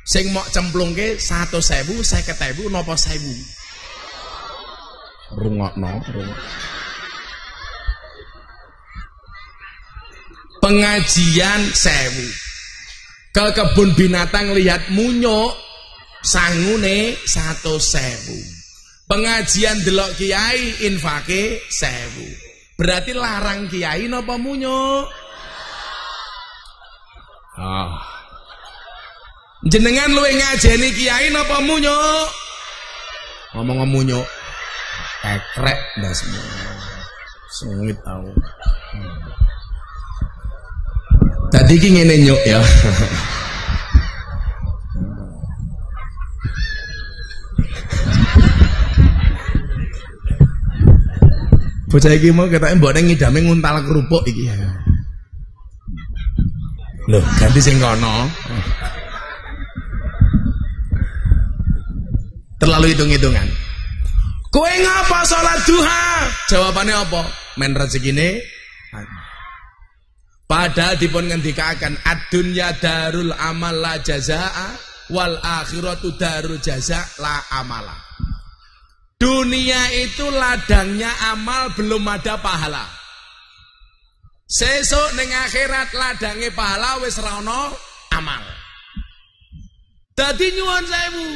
Sing mok cemplungke 100.000, 50.000 napa 1000? Rungokno, rungokno. Pengajian sewu. Ke kebun binatang lihat munyuk sangune satu sewu pengajian delok kiai infake sewu berarti larang kiai nopo munyo ah Jenengan luwe ngajeni kiai napa munyo? Ngomong munyo. Kekrek ndasmu. Sengit tau. Tadi ki ngene ya. Bocah iki mau ketake mbok ning ngidame nguntal kerupuk iki. Loh, ganti sing kono. Terlalu hitung-hitungan. Kowe ngapa sholat duha? Jawabannya apa? Men rezekine Padahal dipun ngendikaken ad-dunya darul amal la jazaa wal akhiratu darul jaza la amala. Dunia itu ladangnya amal belum ada pahala. Sesuk ning akhirat ladange pahala wis ra amal. Dadi nyuwun sewu.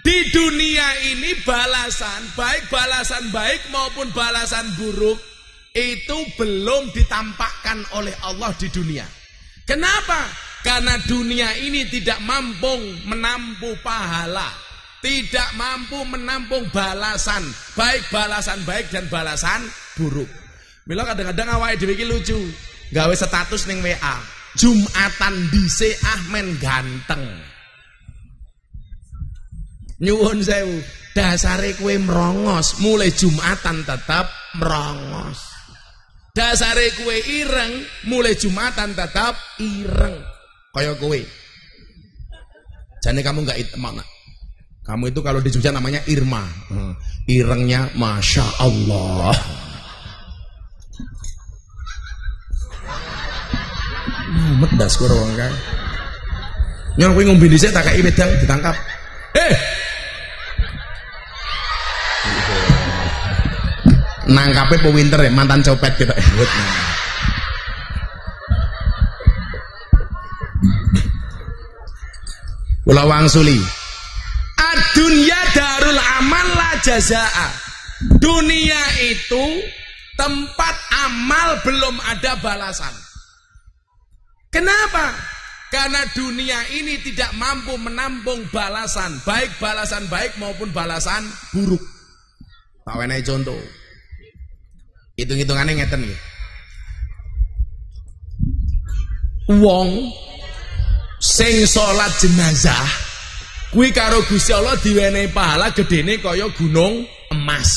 Di dunia ini balasan baik balasan baik maupun balasan buruk itu belum ditampakkan oleh Allah di dunia. Kenapa? Karena dunia ini tidak mampu menampung pahala, tidak mampu menampung balasan, baik balasan baik dan balasan buruk. Mila kadang-kadang awake dhewe iki lucu, gawe status ning WA. Jumatan dhisik Ahmen ganteng. Nyuwun sewu, dasare kowe merongos, mulai Jumatan tetap merongos. Dasare kue ireng, mulai Jumatan tetap ireng. Kaya kue. Jadi kamu nggak mana? Kamu itu kalau di Jogja namanya Irma. Hmm. Irengnya Masya Allah. Medas karo wong kae. Nyong kowe ngombe dhisik tak ditangkap. Eh, nangkape po winter ya mantan copet kita Kula wangsuli Adunya darul amal la jazaa Dunia itu tempat amal belum ada balasan Kenapa? Karena dunia ini tidak mampu menampung balasan Baik balasan baik maupun balasan buruk Tak contoh Hitung-hitungannya ngeten nggih. Wong sing salat jenazah kuwi karo Gusti Allah diwenehi pahala gedene kaya gunung emas.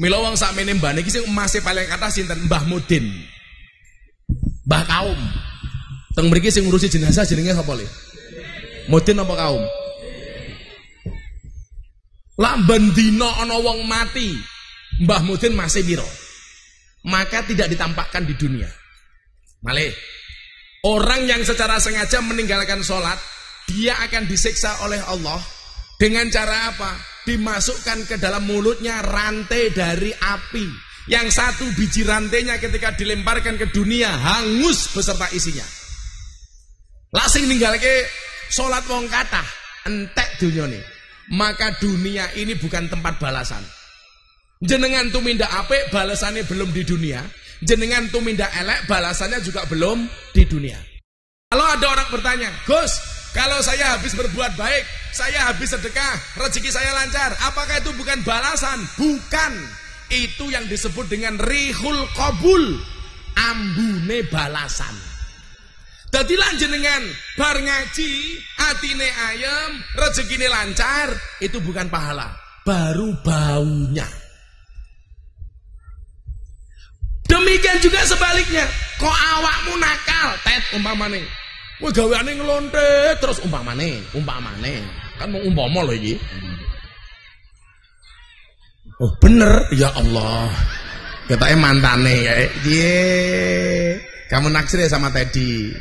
Mila wong sakmene mbah niki sing emase paling kata sinten Mbah Mudin. Mbah kaum. Teng mriki sing ngurusi jenazah jenenge sapa le? Mudin apa kaum? Lah bendina ana wong mati, Mbah Mudin masih biro. Maka tidak ditampakkan di dunia. Malih. Orang yang secara sengaja meninggalkan sholat, dia akan disiksa oleh Allah dengan cara apa? Dimasukkan ke dalam mulutnya rantai dari api. Yang satu biji rantainya ketika dilemparkan ke dunia hangus beserta isinya. Lasing ninggal ke sholat wong kata entek dunia nih. Maka dunia ini bukan tempat balasan. Jenengan tumindak apik balasannya belum di dunia. Jenengan tumindak elek balasannya juga belum di dunia. Kalau ada orang bertanya, Gus, kalau saya habis berbuat baik, saya habis sedekah, rezeki saya lancar, apakah itu bukan balasan? Bukan. Itu yang disebut dengan rihul kobul, ambune balasan. Jadi jenengan bar ngaji, atine ayam, rezekine lancar, itu bukan pahala, baru baunya. Demikian juga sebaliknya. Kok awakmu nakal, tet umpamane. Kowe gaweane ngelonte terus umpamane, umpamane. Kan mau umpama lho iki. Oh bener, ya Allah. Ketake mantane ya. Ye. Kamu naksir ya sama Teddy.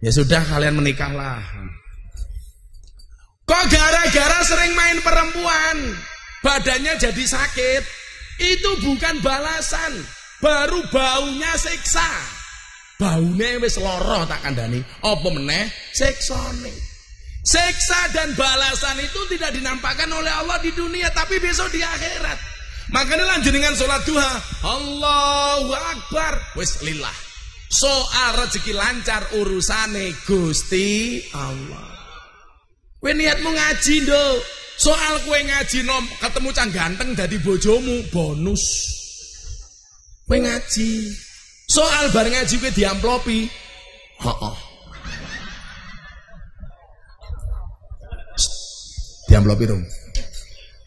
Ya sudah kalian menikahlah. Kok gara-gara sering main perempuan, badannya jadi sakit? Itu bukan balasan baru baunya siksa. Baunya wis loro tak kandani. Apa meneh siksane. Siksa dan balasan itu tidak dinampakkan oleh Allah di dunia tapi besok di akhirat. Makanya lanjut dengan sholat duha. Allahu Akbar. Wis lillah. Soal rezeki lancar urusane Gusti Allah. Kowe niatmu ngaji, Nduk. Soal kowe ngaji nom ketemu cang ganteng dadi bojomu bonus. Kowe ngaji. Soal bar ngaji kowe diamplopi. Heeh. Diamplopi dong.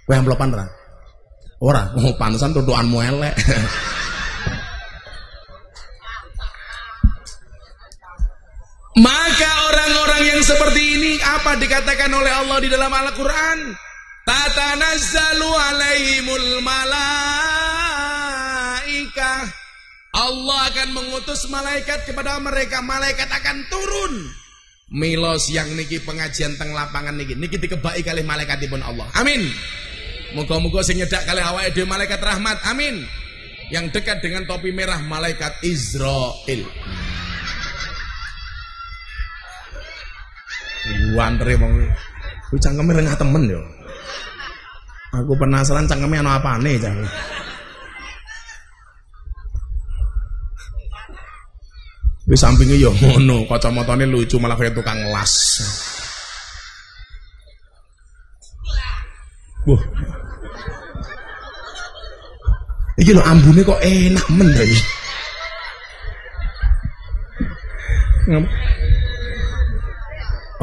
Kowe amplopan ra? Ora, oh panusan tutukanmu elek. Maka orang-orang yang seperti ini apa dikatakan oleh Allah di dalam Al-Qur'an? Tatanazzalu alaihimul malaikah. Allah akan mengutus malaikat kepada mereka. Malaikat akan turun. Milos yang niki pengajian teng lapangan niki. Niki dikebai kali malaikatipun Allah. Amin. Moga-moga sing nyedak kali awake dhewe malaikat rahmat. Amin. Yang dekat dengan topi merah malaikat Israel. Wantre wong kuwi cangkeme rengah temen yo. Aku penasaran cangkeme ana apane cangkem. Wis sampinge yo ngono, kacamatane lucu malah kaya tukang las. Wah. Iki lho ambune kok enak men. Ngam.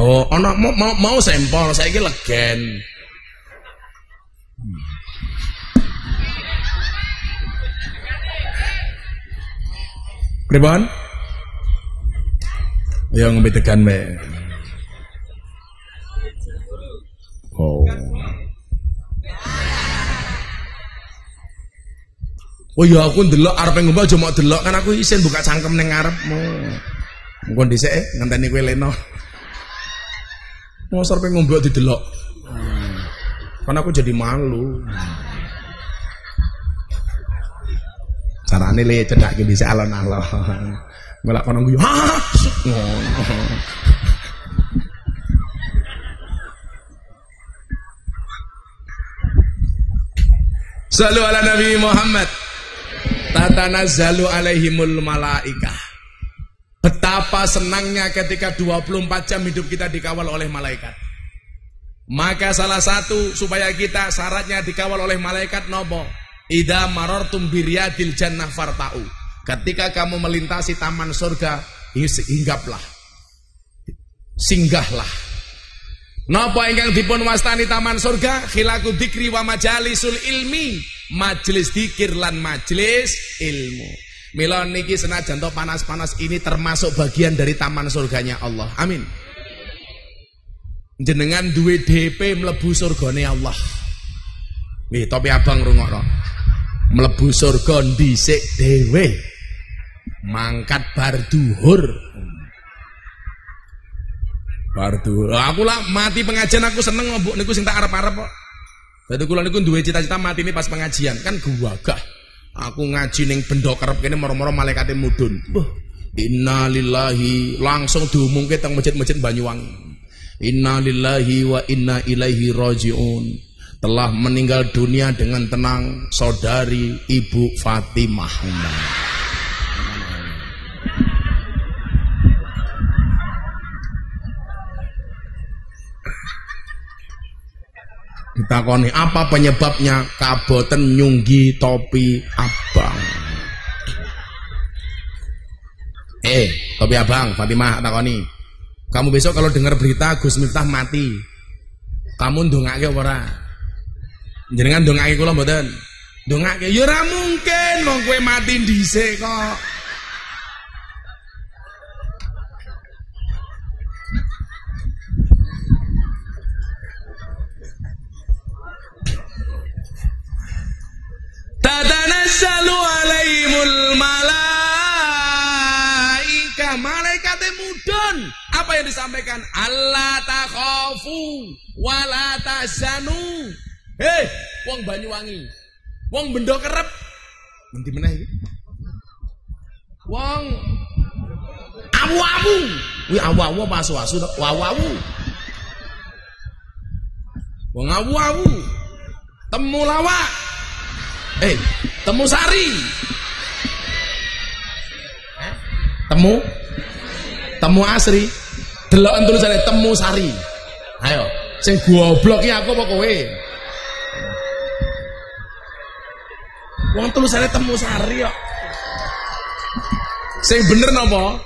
Oh, ana mau mau, mau sampel saiki legen. Pripun? Ya ngombe tegan me. Oh. Oh ya aku ndelok arep ngombe aja mau delok kan aku isin buka cangkem ning ngarepmu. Mengko dhisik eh, ngenteni kowe leno. Mau arep ngombe didelok. Kan aku jadi malu. Carane le cedak dhisik alon-alon. Ngelak kono guyu. Ha. Ngono. Salu ala Nabi Muhammad. Tatanazzalu alaihimul malaikah. Betapa senangnya ketika 24 jam hidup kita dikawal oleh malaikat. Maka salah satu supaya kita syaratnya dikawal oleh malaikat nopo. Ida marortum biryadil jannah farta'u. Ketika kamu melintasi taman surga, hinggaplah. Singgahlah. Napa ingkang dipun wastani taman surga? Khilaku dikri wa majalisul ilmi. Majelis dikir lan majelis ilmu. Mila niki senajan to panas-panas ini termasuk bagian dari taman surganya Allah. Amin. Jenengan duwe DP mlebu surgane Allah. Nih, topi abang rungokno. Mlebu surga dhisik dhewe. Mangkat bar duhur. Bar duhur. Aku lah mati pengajian aku seneng mbok niku sing tak arep-arep kok. Dadi kula niku duwe cita-cita mati ini pas pengajian kan gua gah. Aku ngaji ning benda kerep kene moro-moro malaikate mudun. Wah, innalillahi langsung diumumke teng masjid-masjid Banyuwangi. Innalillahi wa inna ilaihi rajiun. Telah meninggal dunia dengan tenang saudari Ibu Fatimah. Ditakoni apa penyebabnya kaboten nyunggi topi abang. Eh, topi abang, Fatimah takoni. Kamu besok kalau dengar berita Gus Miftah mati, kamu ndongake apa ora? Jenengan ndongake kula mboten? Ndongake ya ora mungkin wong kowe mati dhisik kok. Tatanazzalu alaihimul malaika Malaikatnya mudun Apa yang disampaikan? Allah takhafu Wala tahzanu Hei Wong Banyuwangi. Wong bendo kerep. Nanti mana ini? Wong Awu-awu. Wih awu-awu apa asu-asu Wawu-awu. Wong awu-awu. Temu lawak. Eh, temu sari. Temu? Temu asri. Delok tulisane temu sari. Ayo, sing goblok iki aku apa kowe? Wong tulisane temu sari kok. Sing bener napa?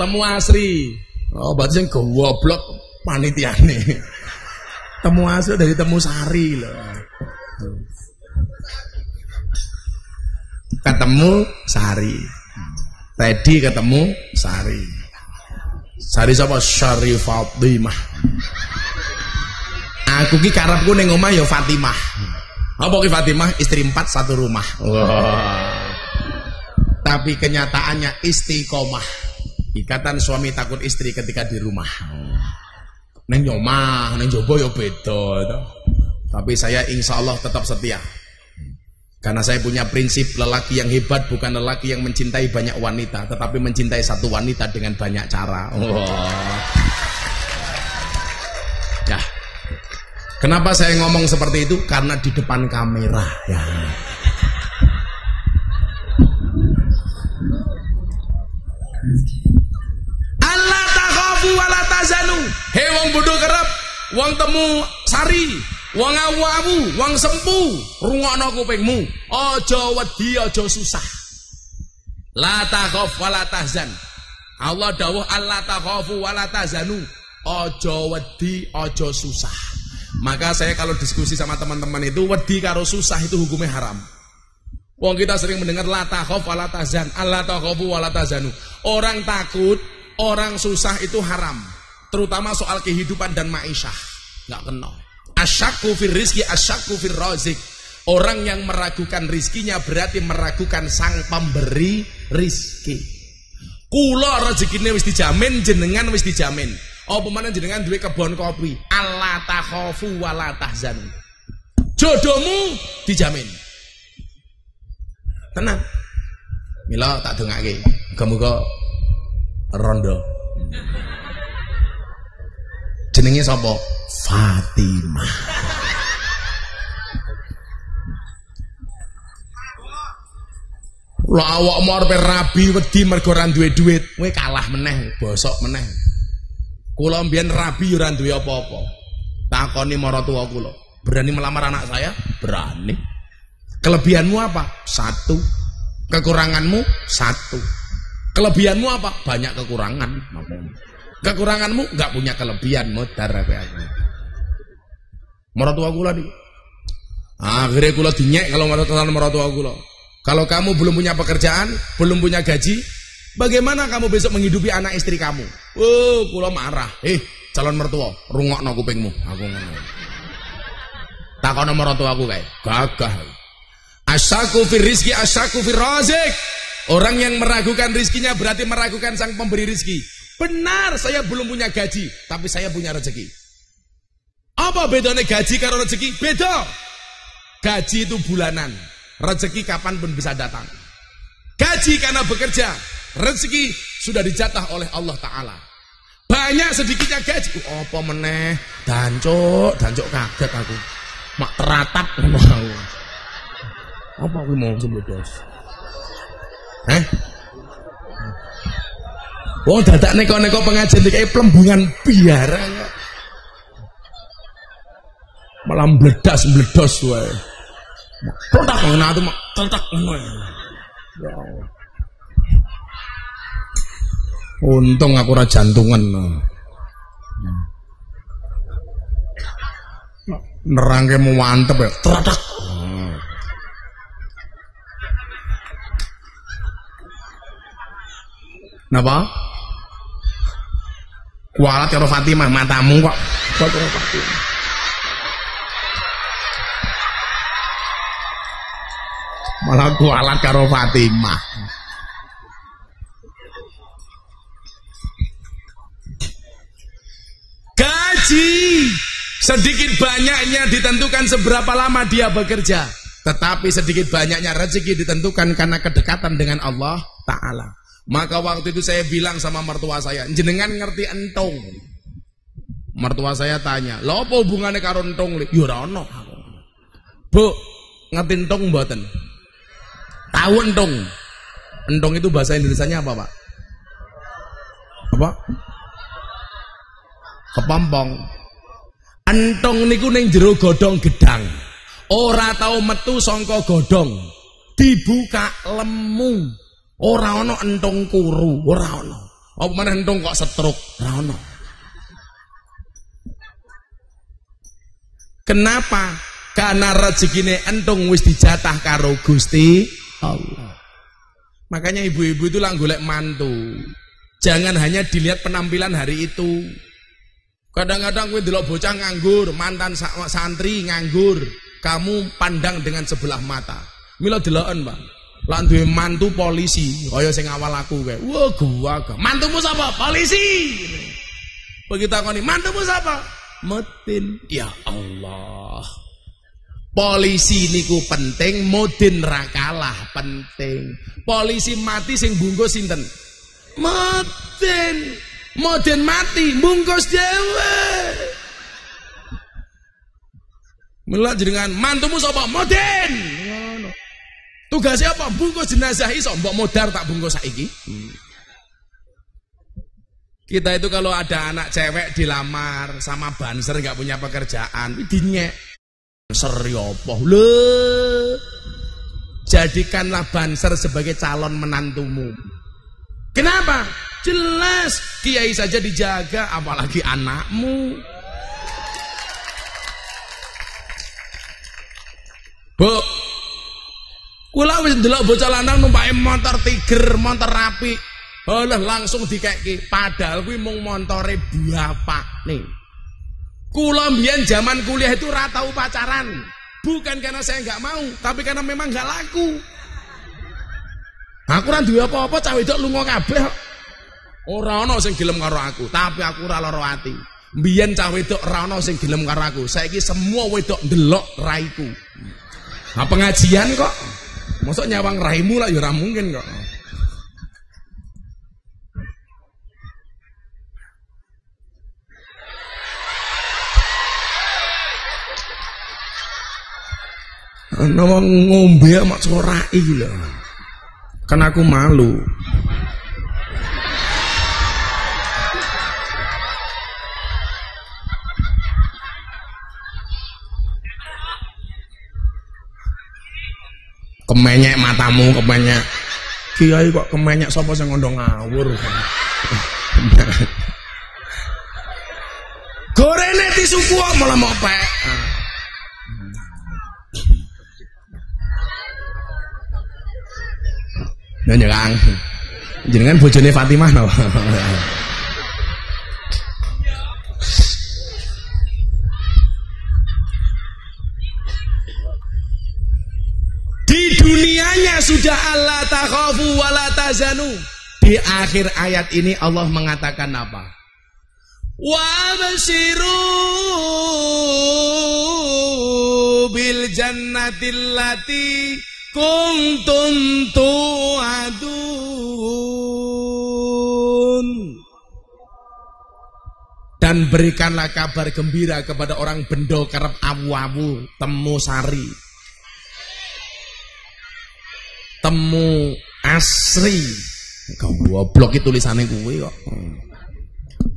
Temu asri. Oh, berarti sing goblok panitiane. Temu asri dari temu sari loh. Ketemu sari. Teddy ketemu sari. Sari sapa? Syari Fatimah. Aku ki karepku ning omah ya Fatimah. Apa ki Fatimah? Istri empat satu rumah. Wah. Tapi kenyataannya istiqomah. Ikatan suami takut istri ketika di rumah. Neng nyomah, neng jobo ya beda. Tapi saya insya Allah tetap setia. Karena saya punya prinsip lelaki yang hebat bukan lelaki yang mencintai banyak wanita, tetapi mencintai satu wanita dengan banyak cara. Oh. Kenapa saya ngomong seperti itu? Karena di depan kamera. Ya. Allah takhafu wala tazanu. Hei wong bodoh kerep, wong temu sari, wong awu-awu, wong sempu, rungokno kupingmu. Aja wedi, aja susah. La takhaf wala tahzan. Allah dawuh Allah takhafu wala tazanu. Aja wedi, aja susah. Maka saya kalau diskusi sama teman-teman itu wedi karo susah itu hukumnya haram. Wong kita sering mendengar la takhaf tahzan, Allah takhafu. Orang takut, orang susah itu haram. Terutama soal kehidupan dan ma'isyah. Nggak kenal. Asyakku fir rizki, asyakku fir rozik. Orang yang meragukan rizkinya berarti meragukan sang pemberi rizki. Kula rezekine wis dijamin, jenengan wis dijamin. Apa mana jenengan duwe kebon kopi? Allah takhafu wala tahzanu. Jodohmu dijamin. Tenang. Mila tak dongake. Muga-muga rondo. Jenenge sapa? Fatimah. Lah awakmu arepe rabi wedi mergo ora duwe duit, kowe kalah meneh, bosok meneh. Kula mbiyen rabi ora duwe apa-apa. Takoni maratuwa kula, berani melamar anak saya? Berani. Kelebihanmu apa? Satu. Kekuranganmu? Satu. Kelebihanmu apa? Banyak kekurangan. Kekuranganmu nggak punya kelebihan modar aku. Maratua kula di. Akhirnya kula dinyek kalau maratua maratua kula. Kalau kamu belum punya pekerjaan, belum punya gaji, bagaimana kamu besok menghidupi anak istri kamu? Oh, kula marah. Eh, calon mertua, rungokno kupingmu. Aku ngono. Takono mertua aku kae. Gagah. Asyaku fir rizki, asyaku fir razik. Orang yang meragukan rizkinya berarti meragukan sang pemberi rizki. Benar, saya belum punya gaji, tapi saya punya rezeki. Apa bedanya gaji karo rezeki? Beda. Gaji itu bulanan. Rezeki kapan pun bisa datang. Gaji karena bekerja. Rezeki sudah dijatah oleh Allah Ta'ala. Banyak sedikitnya gaji. Oh, apa meneh? Dancuk, dancuk kaget aku. Mak teratap. Apa aku mau sembledos? Eh? Wong dadak neko-neko pengajian iki plembungan biara ya. Malah mbledas mbledos wae. Tetak ngono atuh mak tetak ngono. Ya Allah. Untung aku ora jantungan. Nerangke mau mantep ya. Tetak. Napa? Kualat karo Fatimah matamu kok. Kok. Malah kualat karo Fatimah. Gaji sedikit banyaknya ditentukan seberapa lama dia bekerja. Tetapi sedikit banyaknya rezeki ditentukan karena kedekatan dengan Allah Ta'ala. Maka waktu itu saya bilang sama mertua saya, jenengan ngerti entong. Mertua saya tanya, "Lha apa hubungannya karo entong?" Ya. Bu, ngerti entong mboten? Tahu entong? Entong itu bahasa Indonesianya apa, Pak? Apa? Kepompong. Entong niku ning jero godhong gedang. Ora tau metu sangka godhong. Dibuka lemu. Ora ana entong kuru, ora ana. Apa meneh entong kok setruk, ora ana. Kenapa? Karena rezekine entong wis dijatah karo Gusti Allah. Makanya ibu-ibu itu lah golek mantu. Jangan hanya dilihat penampilan hari itu. Kadang-kadang kowe delok bocah nganggur, mantan santri nganggur, kamu pandang dengan sebelah mata. Mila deloken, Bang. Lan duwe mantu polisi, kaya sing awal aku kae. Wah, gua gak. Mantumu sapa? Polisi. Begitu aku nih, mantumu sapa? Metin. Ya Allah. Polisi niku penting, modin rakalah penting. Polisi mati sing bungkus sinten? Modin. Modin mati, bungkus dewe. Mula jenengan mantumu sapa? Modin. Tugasnya apa? Bungkus jenazah iso mbok modar tak bungkus saiki. Kita itu kalau ada anak cewek dilamar sama banser nggak punya pekerjaan, dinyek Seri apa? Le. Jadikanlah Banser sebagai calon menantumu. Kenapa? Jelas kiai saja dijaga apalagi anakmu. Bu. Kula wis ndelok bocah lanang numpake motor Tiger, motor rapi. Halah langsung dikeki. Padahal kuwi mung montore bapak nih. Kula mbiyen zaman kuliah itu rata pacaran. Bukan karena saya nggak mau, tapi karena memang nggak laku. Aku ora duwe apa-apa cah wedok lunga kabeh. Ora ana sing gelem karo aku, tapi aku ora lara ati. Mbiyen cah wedok ora ana sing gelem karo aku. Saiki semua wedok ndelok raiku. Nah pengajian kok. Mosok nyawang raimu lah ya ora mungkin kok. Nama ngombe mak corai lho. Kan aku malu. Kemenyek matamu, kemenyek. Kiai kok kemenyek sapa sing ngondo ngawur. Gorene disuku malah mau pek. Ya nyerang. Jenengan bojone Fatimah. Di dunianya sudah Allah takhafu wala tazanu. Di akhir ayat ini Allah mengatakan apa? Wa basiru bil jannatil lati kuntum tu'adun dan berikanlah kabar gembira kepada orang bendo kerap awu-awu temu sari temu asri goblok itu tulisannya gue kok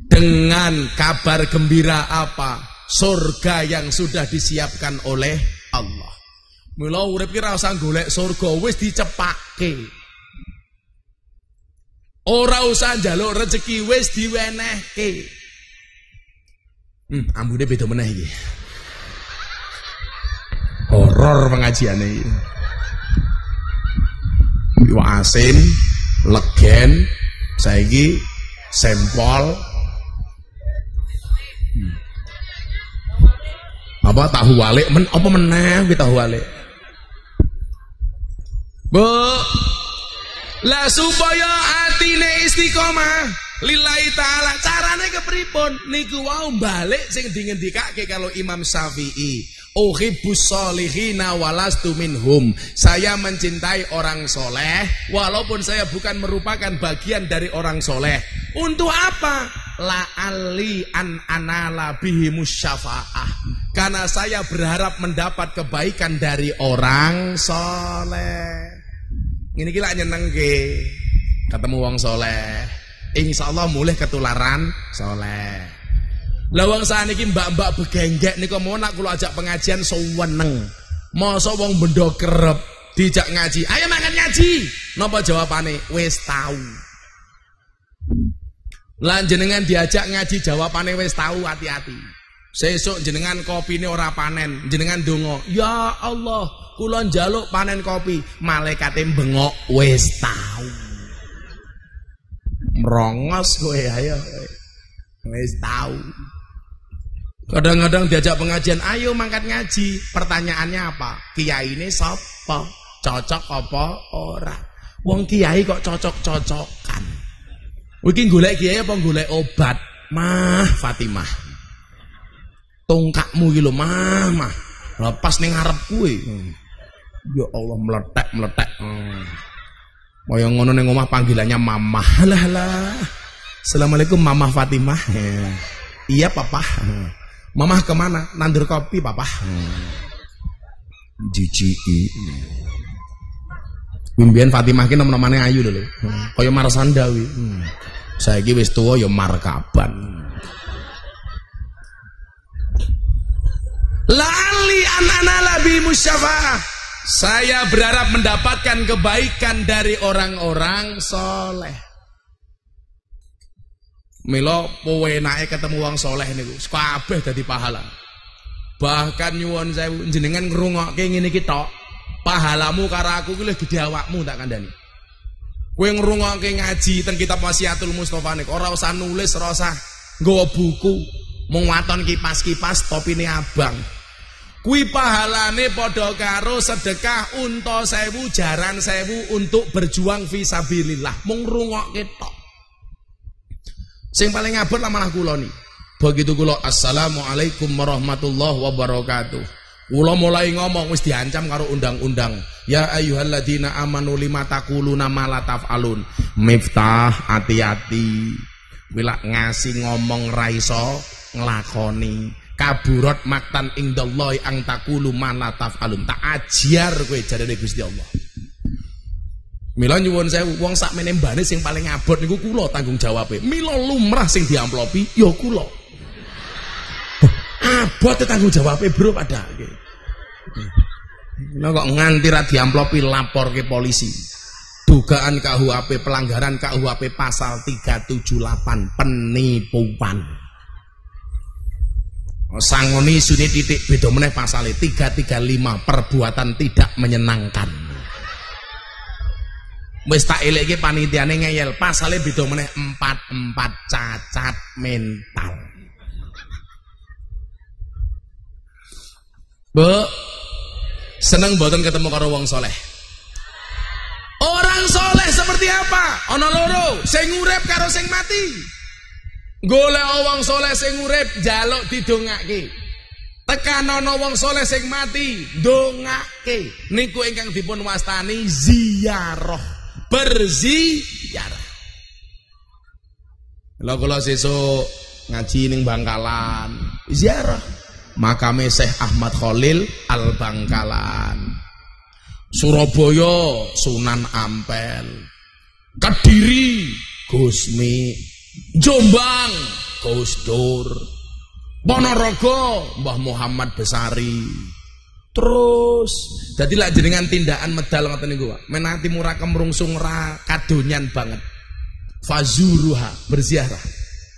dengan kabar gembira apa surga yang sudah disiapkan oleh Allah Mula urip ki ora usah golek surga, wis dicepake. Ora usah njaluk rezeki, wis diwenehke. Hmm, ambune beda meneh iki. Horor pengajiane iki. Iwak asin, legen, saiki sempol. Hmm. Apa tahu walik men apa meneh kita tahu walik? Bu lah supaya atine istiqomah lillahi taala carane kepripun niku wau balik sing dingendikake kalau Imam Syafi'i uhibbus solihina walastu minhum. Saya mencintai orang soleh walaupun saya bukan merupakan bagian dari orang soleh. Untuk apa? La ali an anala bihi musyafaah. Karena saya berharap mendapat kebaikan dari orang soleh. Ini gila nyeneng ke? Ketemu wong soleh. Insyaallah mulai ketularan soleh. Lawang saat ini mbak-mbak begenggek nih mau nak kalau ajak pengajian seweneng. Masa wong bendo kerep dijak ngaji. Ayo makan ngaji. Napa jawabane? Wis tahu. Lan jenengan diajak ngaji jawabane wis tahu hati-hati. Sesuk jenengan kopi ini ora panen, jenengan dongo. Ya Allah, kulon jaluk panen kopi, malaikate bengok wis tahu. Merongos kowe ayo. Wis tahu. Kadang-kadang diajak pengajian, ayo mangkat ngaji. Pertanyaannya apa? Kiai ini sapa? Cocok apa ora? Wong kiai kok cocok-cocokan. Iki golek kiai apa golek obat? Mah Fatimah. Tongkakmu iki lho, mah, mah. Lepas ning ngarep kuwe. Ya Allah meletek meletek. Hmm. Kaya ngono ning omah panggilannya mamah. Lah lah. Assalamualaikum Mamah Fatimah. Iya papa. Mamah ke mana? Nandur kopi papa. Hmm. Jijiki. Wimbian Fatimah ki nama-namane ayu lho. Hmm. Kaya Marsandawi. Hmm. Saiki wis tuwa ya markaban. Lali anana labi musyafaah. Saya berharap mendapatkan kebaikan dari orang-orang soleh. Milo naik ketemu wong soleh niku, kabeh dadi pahala. Bahkan nyuwun sewu jenengan ngrungokke ngene iki tok. Pahalamu karo aku ki luwih gedhe awakmu tak kandhani. Kowe ngrungokke ngaji teng kitab Wasiatul Mustofa niku ora usah nulis, ora usah nggawa buku. Mung waton kipas-kipas topine abang. Kui pahalane padha karo sedekah unta sewu jaran sewu untuk berjuang fisabilillah. Mung ngrungokke tok. Sing paling ngabur lah malah kula ni. Begitu kula assalamualaikum warahmatullahi wabarakatuh. Kula mulai ngomong wis diancam karo undang-undang. Ya ayyuhalladzina amanu lima taquluna ma la taf'alun. Miftah hati-hati. Wila ngasih ngomong raiso nglakoni. Kaburat maktan indallahi ang taqulu ma la taf'alun. Tak ajar kowe jarene Gusti Allah. Mila nyuwun saya wong sak mbane sing paling abot niku kula tanggung jawabe. Mila lumrah sing diamplopi ya kula. Abot tanggung jawabe bro padake. Mila kok nganti ra diamplopi laporke polisi. Dugaan KUHP pelanggaran KUHP pasal 378 penipuan. Sangoni suni titik beda meneh pasal 335 perbuatan tidak menyenangkan wis tak elekke panitiane ngeyel pasale beda meneh 44 cacat mental Bu seneng boten ketemu karo wong soleh Orang soleh seperti apa? Ono loro, sing urip karo sing mati. Golek wong soleh sing urip jaluk didongake. Tekan ana wong soleh sing mati, dongake. Niku ingkang dipun wastani ziarah berziarah. Kalau kalau sesuk ngaji ning Bangkalan, ziarah makame Syekh Ahmad Khalil Al Bangkalan. Surabaya Sunan Ampel. Kediri Gusmi. Jombang Gus. Ponorogo Mbah Muhammad Besari. Terus jadi lah jenengan tindakan medal ngoten niku, menati murah kemrungsung ra kadonyan banget. Fazuruha berziarah.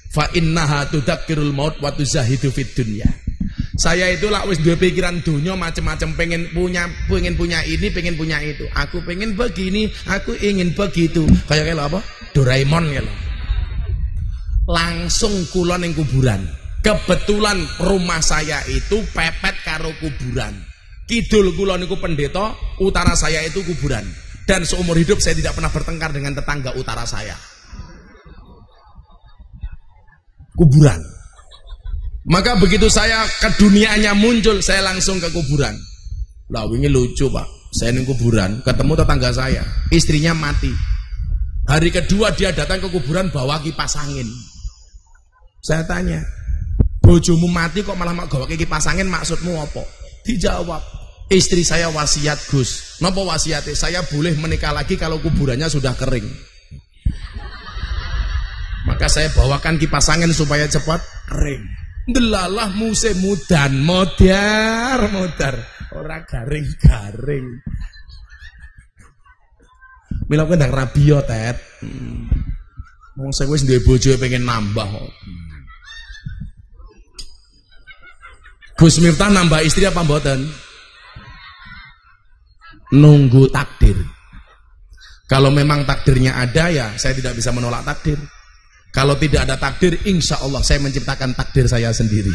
Fa innaha tudzakirul maut wa tuzahidu fid dunya. Saya itu lah wis dua pikiran dunia macam-macam pengen punya pengen punya ini pengen punya itu. Aku pengen begini, aku ingin begitu. Kayak kayak apa? Doraemon ya Langsung kulon yang kuburan. Kebetulan rumah saya itu pepet karo kuburan. Kidul kula niku pendeta, utara saya itu kuburan. Dan seumur hidup saya tidak pernah bertengkar dengan tetangga utara saya. Kuburan. Maka begitu saya ke dunianya muncul, saya langsung ke kuburan. Lah ini lucu pak, saya ning kuburan, ketemu tetangga saya, istrinya mati. Hari kedua dia datang ke kuburan bawa kipas angin. Saya tanya, bojomu mati kok malah mak gawa kipas angin maksudmu apa? Dijawab, Istri saya wasiat Gus. Napa wasiatnya? Saya boleh menikah lagi kalau kuburannya sudah kering. Maka saya bawakan kipas angin supaya cepat kering. Delalah musim mudan, modar, modar. Ora garing-garing. Mila kowe ndang rabio, Tet. Hmm. Wong saya wis duwe bojo pengen nambah kok. Gus Miftah nambah istri apa mboten? Nunggu takdir. Kalau memang takdirnya ada ya saya tidak bisa menolak takdir. Kalau tidak ada takdir, insya Allah saya menciptakan takdir saya sendiri.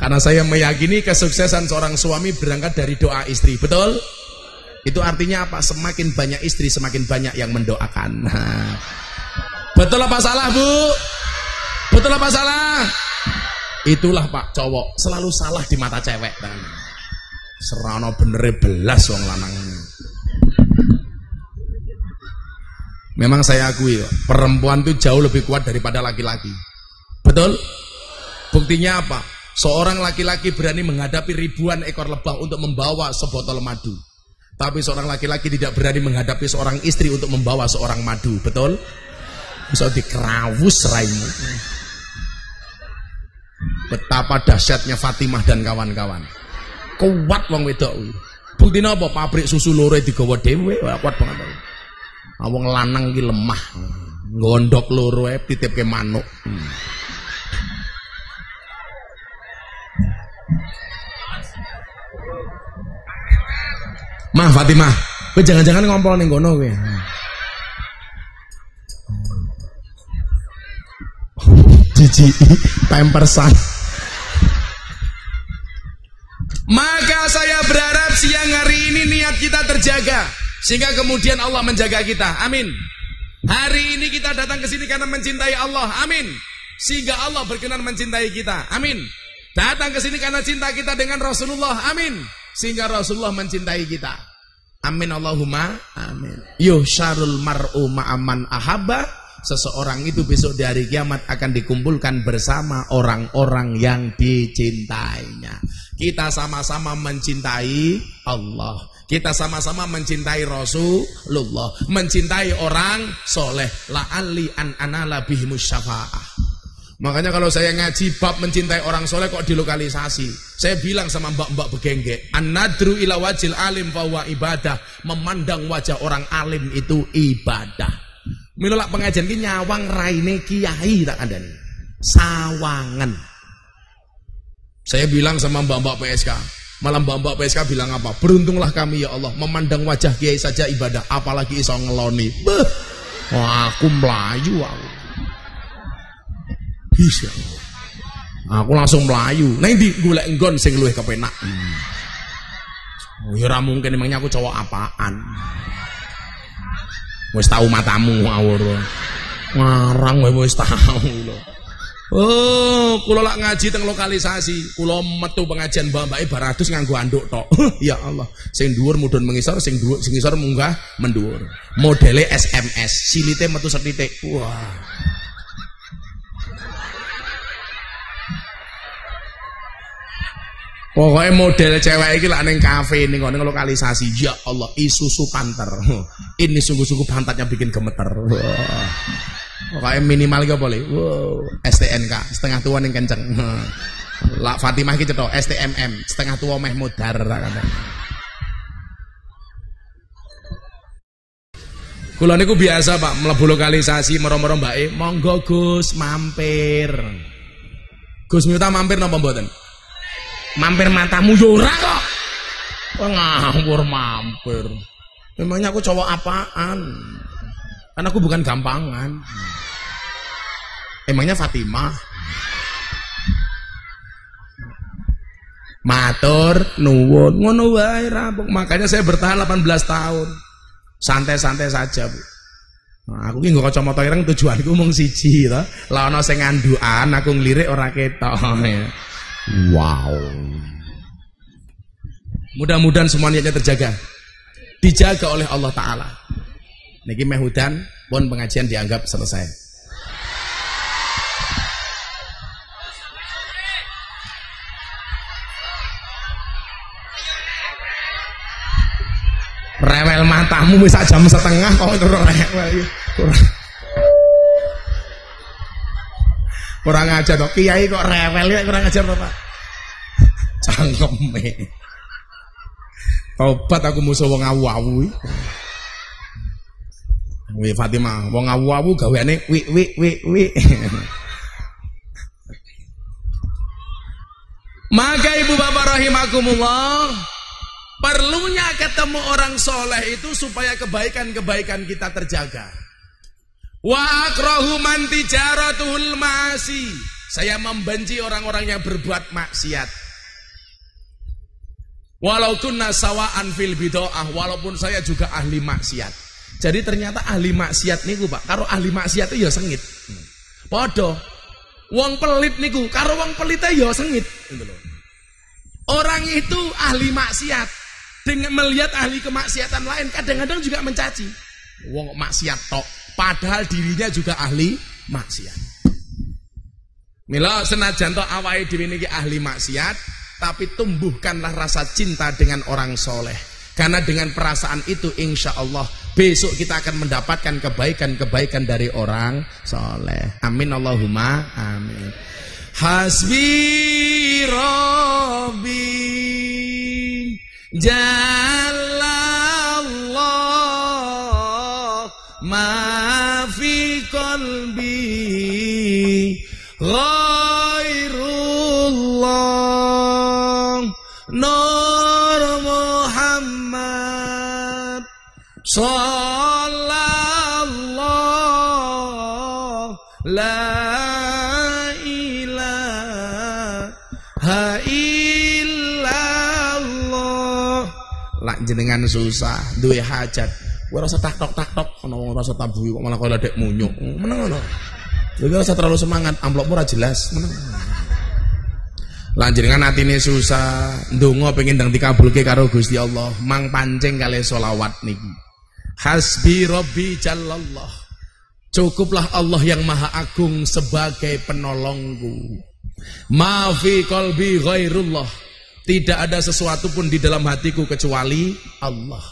Karena saya meyakini kesuksesan seorang suami berangkat dari doa istri. Betul? Itu artinya apa? Semakin banyak istri, semakin banyak yang mendoakan. Betul apa salah, Bu? Betul apa salah? Itulah Pak cowok selalu salah di mata cewek kan. Serano bener belas wong lanang. Memang saya akui perempuan itu jauh lebih kuat daripada laki-laki. Betul? Buktinya apa? Seorang laki-laki berani menghadapi ribuan ekor lebah untuk membawa sebotol madu. Tapi seorang laki-laki tidak berani menghadapi seorang istri untuk membawa seorang madu, betul? Bisa dikerawus raimu. Betapa dahsyatnya Fatimah dan kawan-kawan. Kuat wong wedok Bukti apa pabrik susu loro digawa dhewe, kuat banget. Wong lanang iki lemah. Gondok loro ae titipke manuk. Hmm. Mah Fatimah, kowe jangan-jangan ngompol ning kono kowe. Cici pampersan. Maka saya berharap siang hari ini niat kita terjaga sehingga kemudian Allah menjaga kita. Amin. Hari ini kita datang ke sini karena mencintai Allah. Amin. Sehingga Allah berkenan mencintai kita. Amin. Datang ke sini karena cinta kita dengan Rasulullah. Amin sehingga Rasulullah mencintai kita. Amin Allahumma amin. Yusyarul mar'u ma'aman ahaba seseorang itu besok di hari kiamat akan dikumpulkan bersama orang-orang yang dicintainya. Kita sama-sama mencintai Allah. Kita sama-sama mencintai Rasulullah, mencintai orang soleh. La'alli an anala bihimus syafa'ah. Makanya kalau saya ngaji bab mencintai orang soleh kok dilokalisasi. Saya bilang sama mbak-mbak begengge, anadru ila wajil alim bahwa ibadah. Memandang wajah orang alim itu ibadah. Minulak pengajian ini nyawang raine kiai tak ada nih. Sawangan. Saya bilang sama mbak-mbak PSK, malam mbak-mbak PSK bilang apa? Beruntunglah kami ya Allah memandang wajah kiai saja ibadah, apalagi iso ngeloni. Beuh. Wah, aku melayu aku. Bisa. Aku langsung melayu. Di golek enggon sing luwih kepenak. Hmm. Oh, ya mungkin emangnya aku cowok apaan. Wis tahu matamu ngawur. Ngarang wis tahu lho. Oh, kula lak ngaji teng lokalisasi, kula metu pengajian mbak-mbake baratus nganggo anduk tok. ya Allah, sing dhuwur mudhun mengisor, sing dhuwur sing munggah mendhuwur. Modele SMS, silite metu setitik. Wah. Pokoknya model cewek ini lah neng kafe ning ning lokalisasi. Ya Allah, isusu panter. Ini sungguh-sungguh pantatnya bikin gemeter. Pokoknya minimal gak boleh. Wow, STNK setengah tua ning kenceng. Lah Fatimah gitu toh STMM setengah tua meh modar kata. Kula niku biasa Pak mlebu lokalisasi mero-mero mbake, monggo Gus mampir. Gus minta mampir napa mboten? Mampir matamu yura kok. Ngawur mampir. Memangnya aku cowok apaan? Kan aku bukan gampangan. Emangnya Fatimah? Matur nuwun. Ngono wae rampung makanya saya bertahan 18 tahun. Santai-santai saja Bu. Nah, aku ki nggo kacamata ireng tujuanku mung siji to. Lah ana sing ngandukan aku nglirik ora ketok. Ya. Wow. Mudah-mudahan semuanya terjaga. Dijaga oleh Allah Ta'ala. Niki mehudan pun pengajian dianggap selesai. Rewel matamu bisa jam setengah kok rewel. Kurang ajar kok kiai kok rewel ya kurang ajar to, Pak. Cangkeme. Tobat aku musuh wong awu-awu. Wi Fatimah, wong awu-awu gaweane wi wi wi wi. Maka ibu bapak rahimakumullah Perlunya ketemu orang soleh itu supaya kebaikan-kebaikan kita terjaga Wa akrahu man tijaratul ma'asi. Saya membenci orang-orang yang berbuat maksiat. Walaupun nasawaan fil bidoah Walaupun saya juga ahli maksiat. Jadi ternyata ahli maksiat niku pak. Kalau ahli maksiat itu ya sengit. Podo Wong pelit niku, karo wong pelite ya sengit. Gitu. Orang itu ahli maksiat. Dengan melihat ahli kemaksiatan lain kadang-kadang juga mencaci. Wong maksiat tok, padahal dirinya juga ahli maksiat. Mila senajan tok awake dhewe niki ahli maksiat, tapi tumbuhkanlah rasa cinta dengan orang soleh. Karena dengan perasaan itu insya Allah besok kita akan mendapatkan kebaikan-kebaikan dari orang soleh. Amin Allahumma amin. Hasbi Rabbi Jalallah Ghairullah Nur Muhammad Sallallahu La ilaha illallah. Lak jenengan susah duwe hajat. Kowe rasa tak tok tak tok wong rasa tabu kok malah koyo ledek munyuk. Meneng ngono Jadi rasa terlalu semangat amplopmu ora jelas meneng Lanjenengan atine susah, ndonga pengen ndang dikabulke karo Gusti Allah, mang pancing kali solawat niki. Hasbi Rabbi Jallallah. Cukuplah Allah yang Maha Agung sebagai penolongku. Maafi kolbi ghairullah. Tidak ada sesuatu pun di dalam hatiku kecuali Allah.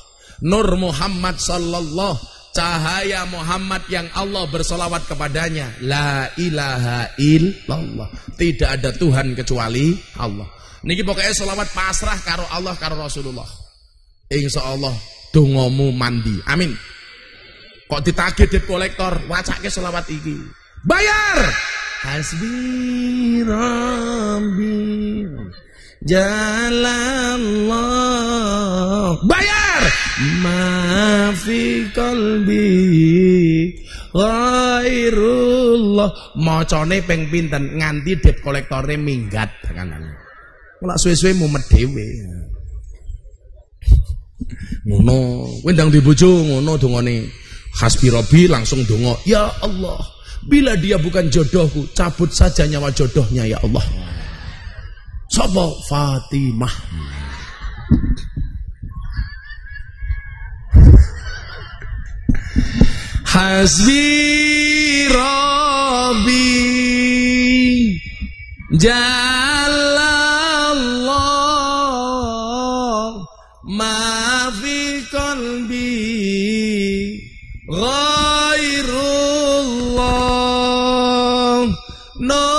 Nur Muhammad sallallahu cahaya Muhammad yang Allah bersolawat kepadanya. La ilaha illallah. Tidak ada Tuhan kecuali Allah. Niki pokoknya solawat pasrah karo Allah karo Rasulullah. Insya Allah dungomu mandi. Amin. Kok ditagih dep kolektor? Wacake solawat iki. Bayar! Hasbi rabbi jalallah bayar! Ma fi qalbi ghairullah. Macane ping pinten? Nganti dep kolektore minggat. Kanane ora suwe-suwe mumet dhewe. Ngono. Kowe ndang di bojo ngono dongane hasbi rabbi langsung donga ya Allah bila dia bukan jodohku cabut saja nyawa jodohnya ya Allah Sapa Fatimah. Hasbi Rabbi. Jalallah Ma fi qalbi Ghairullah. Nur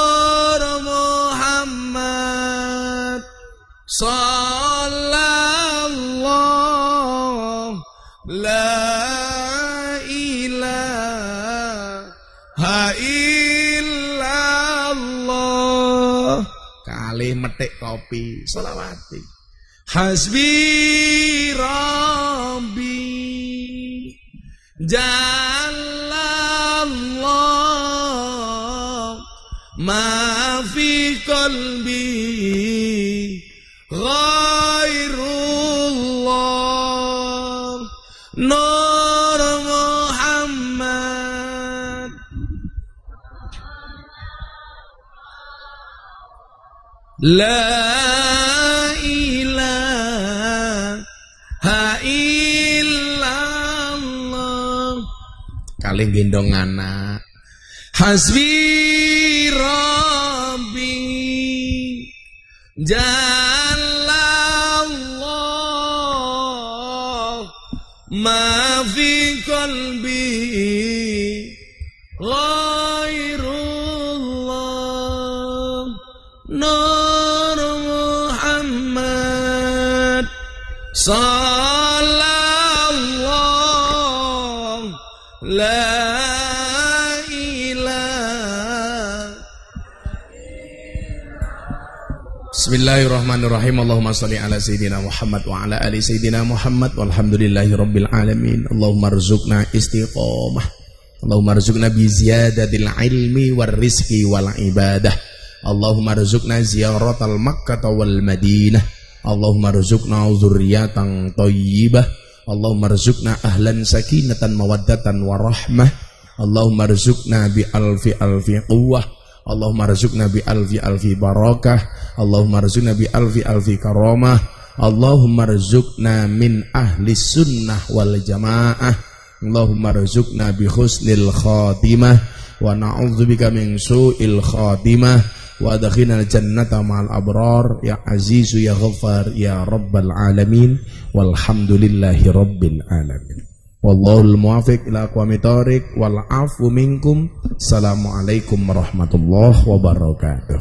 Metik kopi Salawati Hasbi Rabbi Jalallah Ma fi qalbi La ilaha illallah. Kali gendong anak. Hasbi Rabbi. Jalallah Ma fi qalbi sallallahu la Bismillahirrahmanirrahim. Allahumma salli ala sayyidina Muhammad wa ala ali sayyidina Muhammad walhamdulillahi rabbil alamin. Allahumma rzuqna istiqamah. Allahumma rzuqna bi ziyadatil ilmi war rizqi wal ibadah. Allahumma rzuqna ziyaratal Makkah wal Madinah. Allahumma rzuqna dzurriyyatan thayyibah. Allahumma rzuqna ahlan sakinatan mawaddatan warahmah. Allahumma rzuqna bi alfi alfi quwwah. Allahumma rizukna bi alfi alfi barakah Allahumma rizukna bi alfi alfi karamah Allahumma rizukna min ahli sunnah wal jamaah Allahumma rizukna bi husnil khatimah wa na'udzubika min su'il khatimah wa adkhilna jannata ma'al abrar ya azizu ya ghaffar ya rabbal alamin walhamdulillahi rabbil alamin Wallahul muwafiq ila aqwamit thoriq wal afu minkum. Assalamualaikum warahmatullahi wabarakatuh.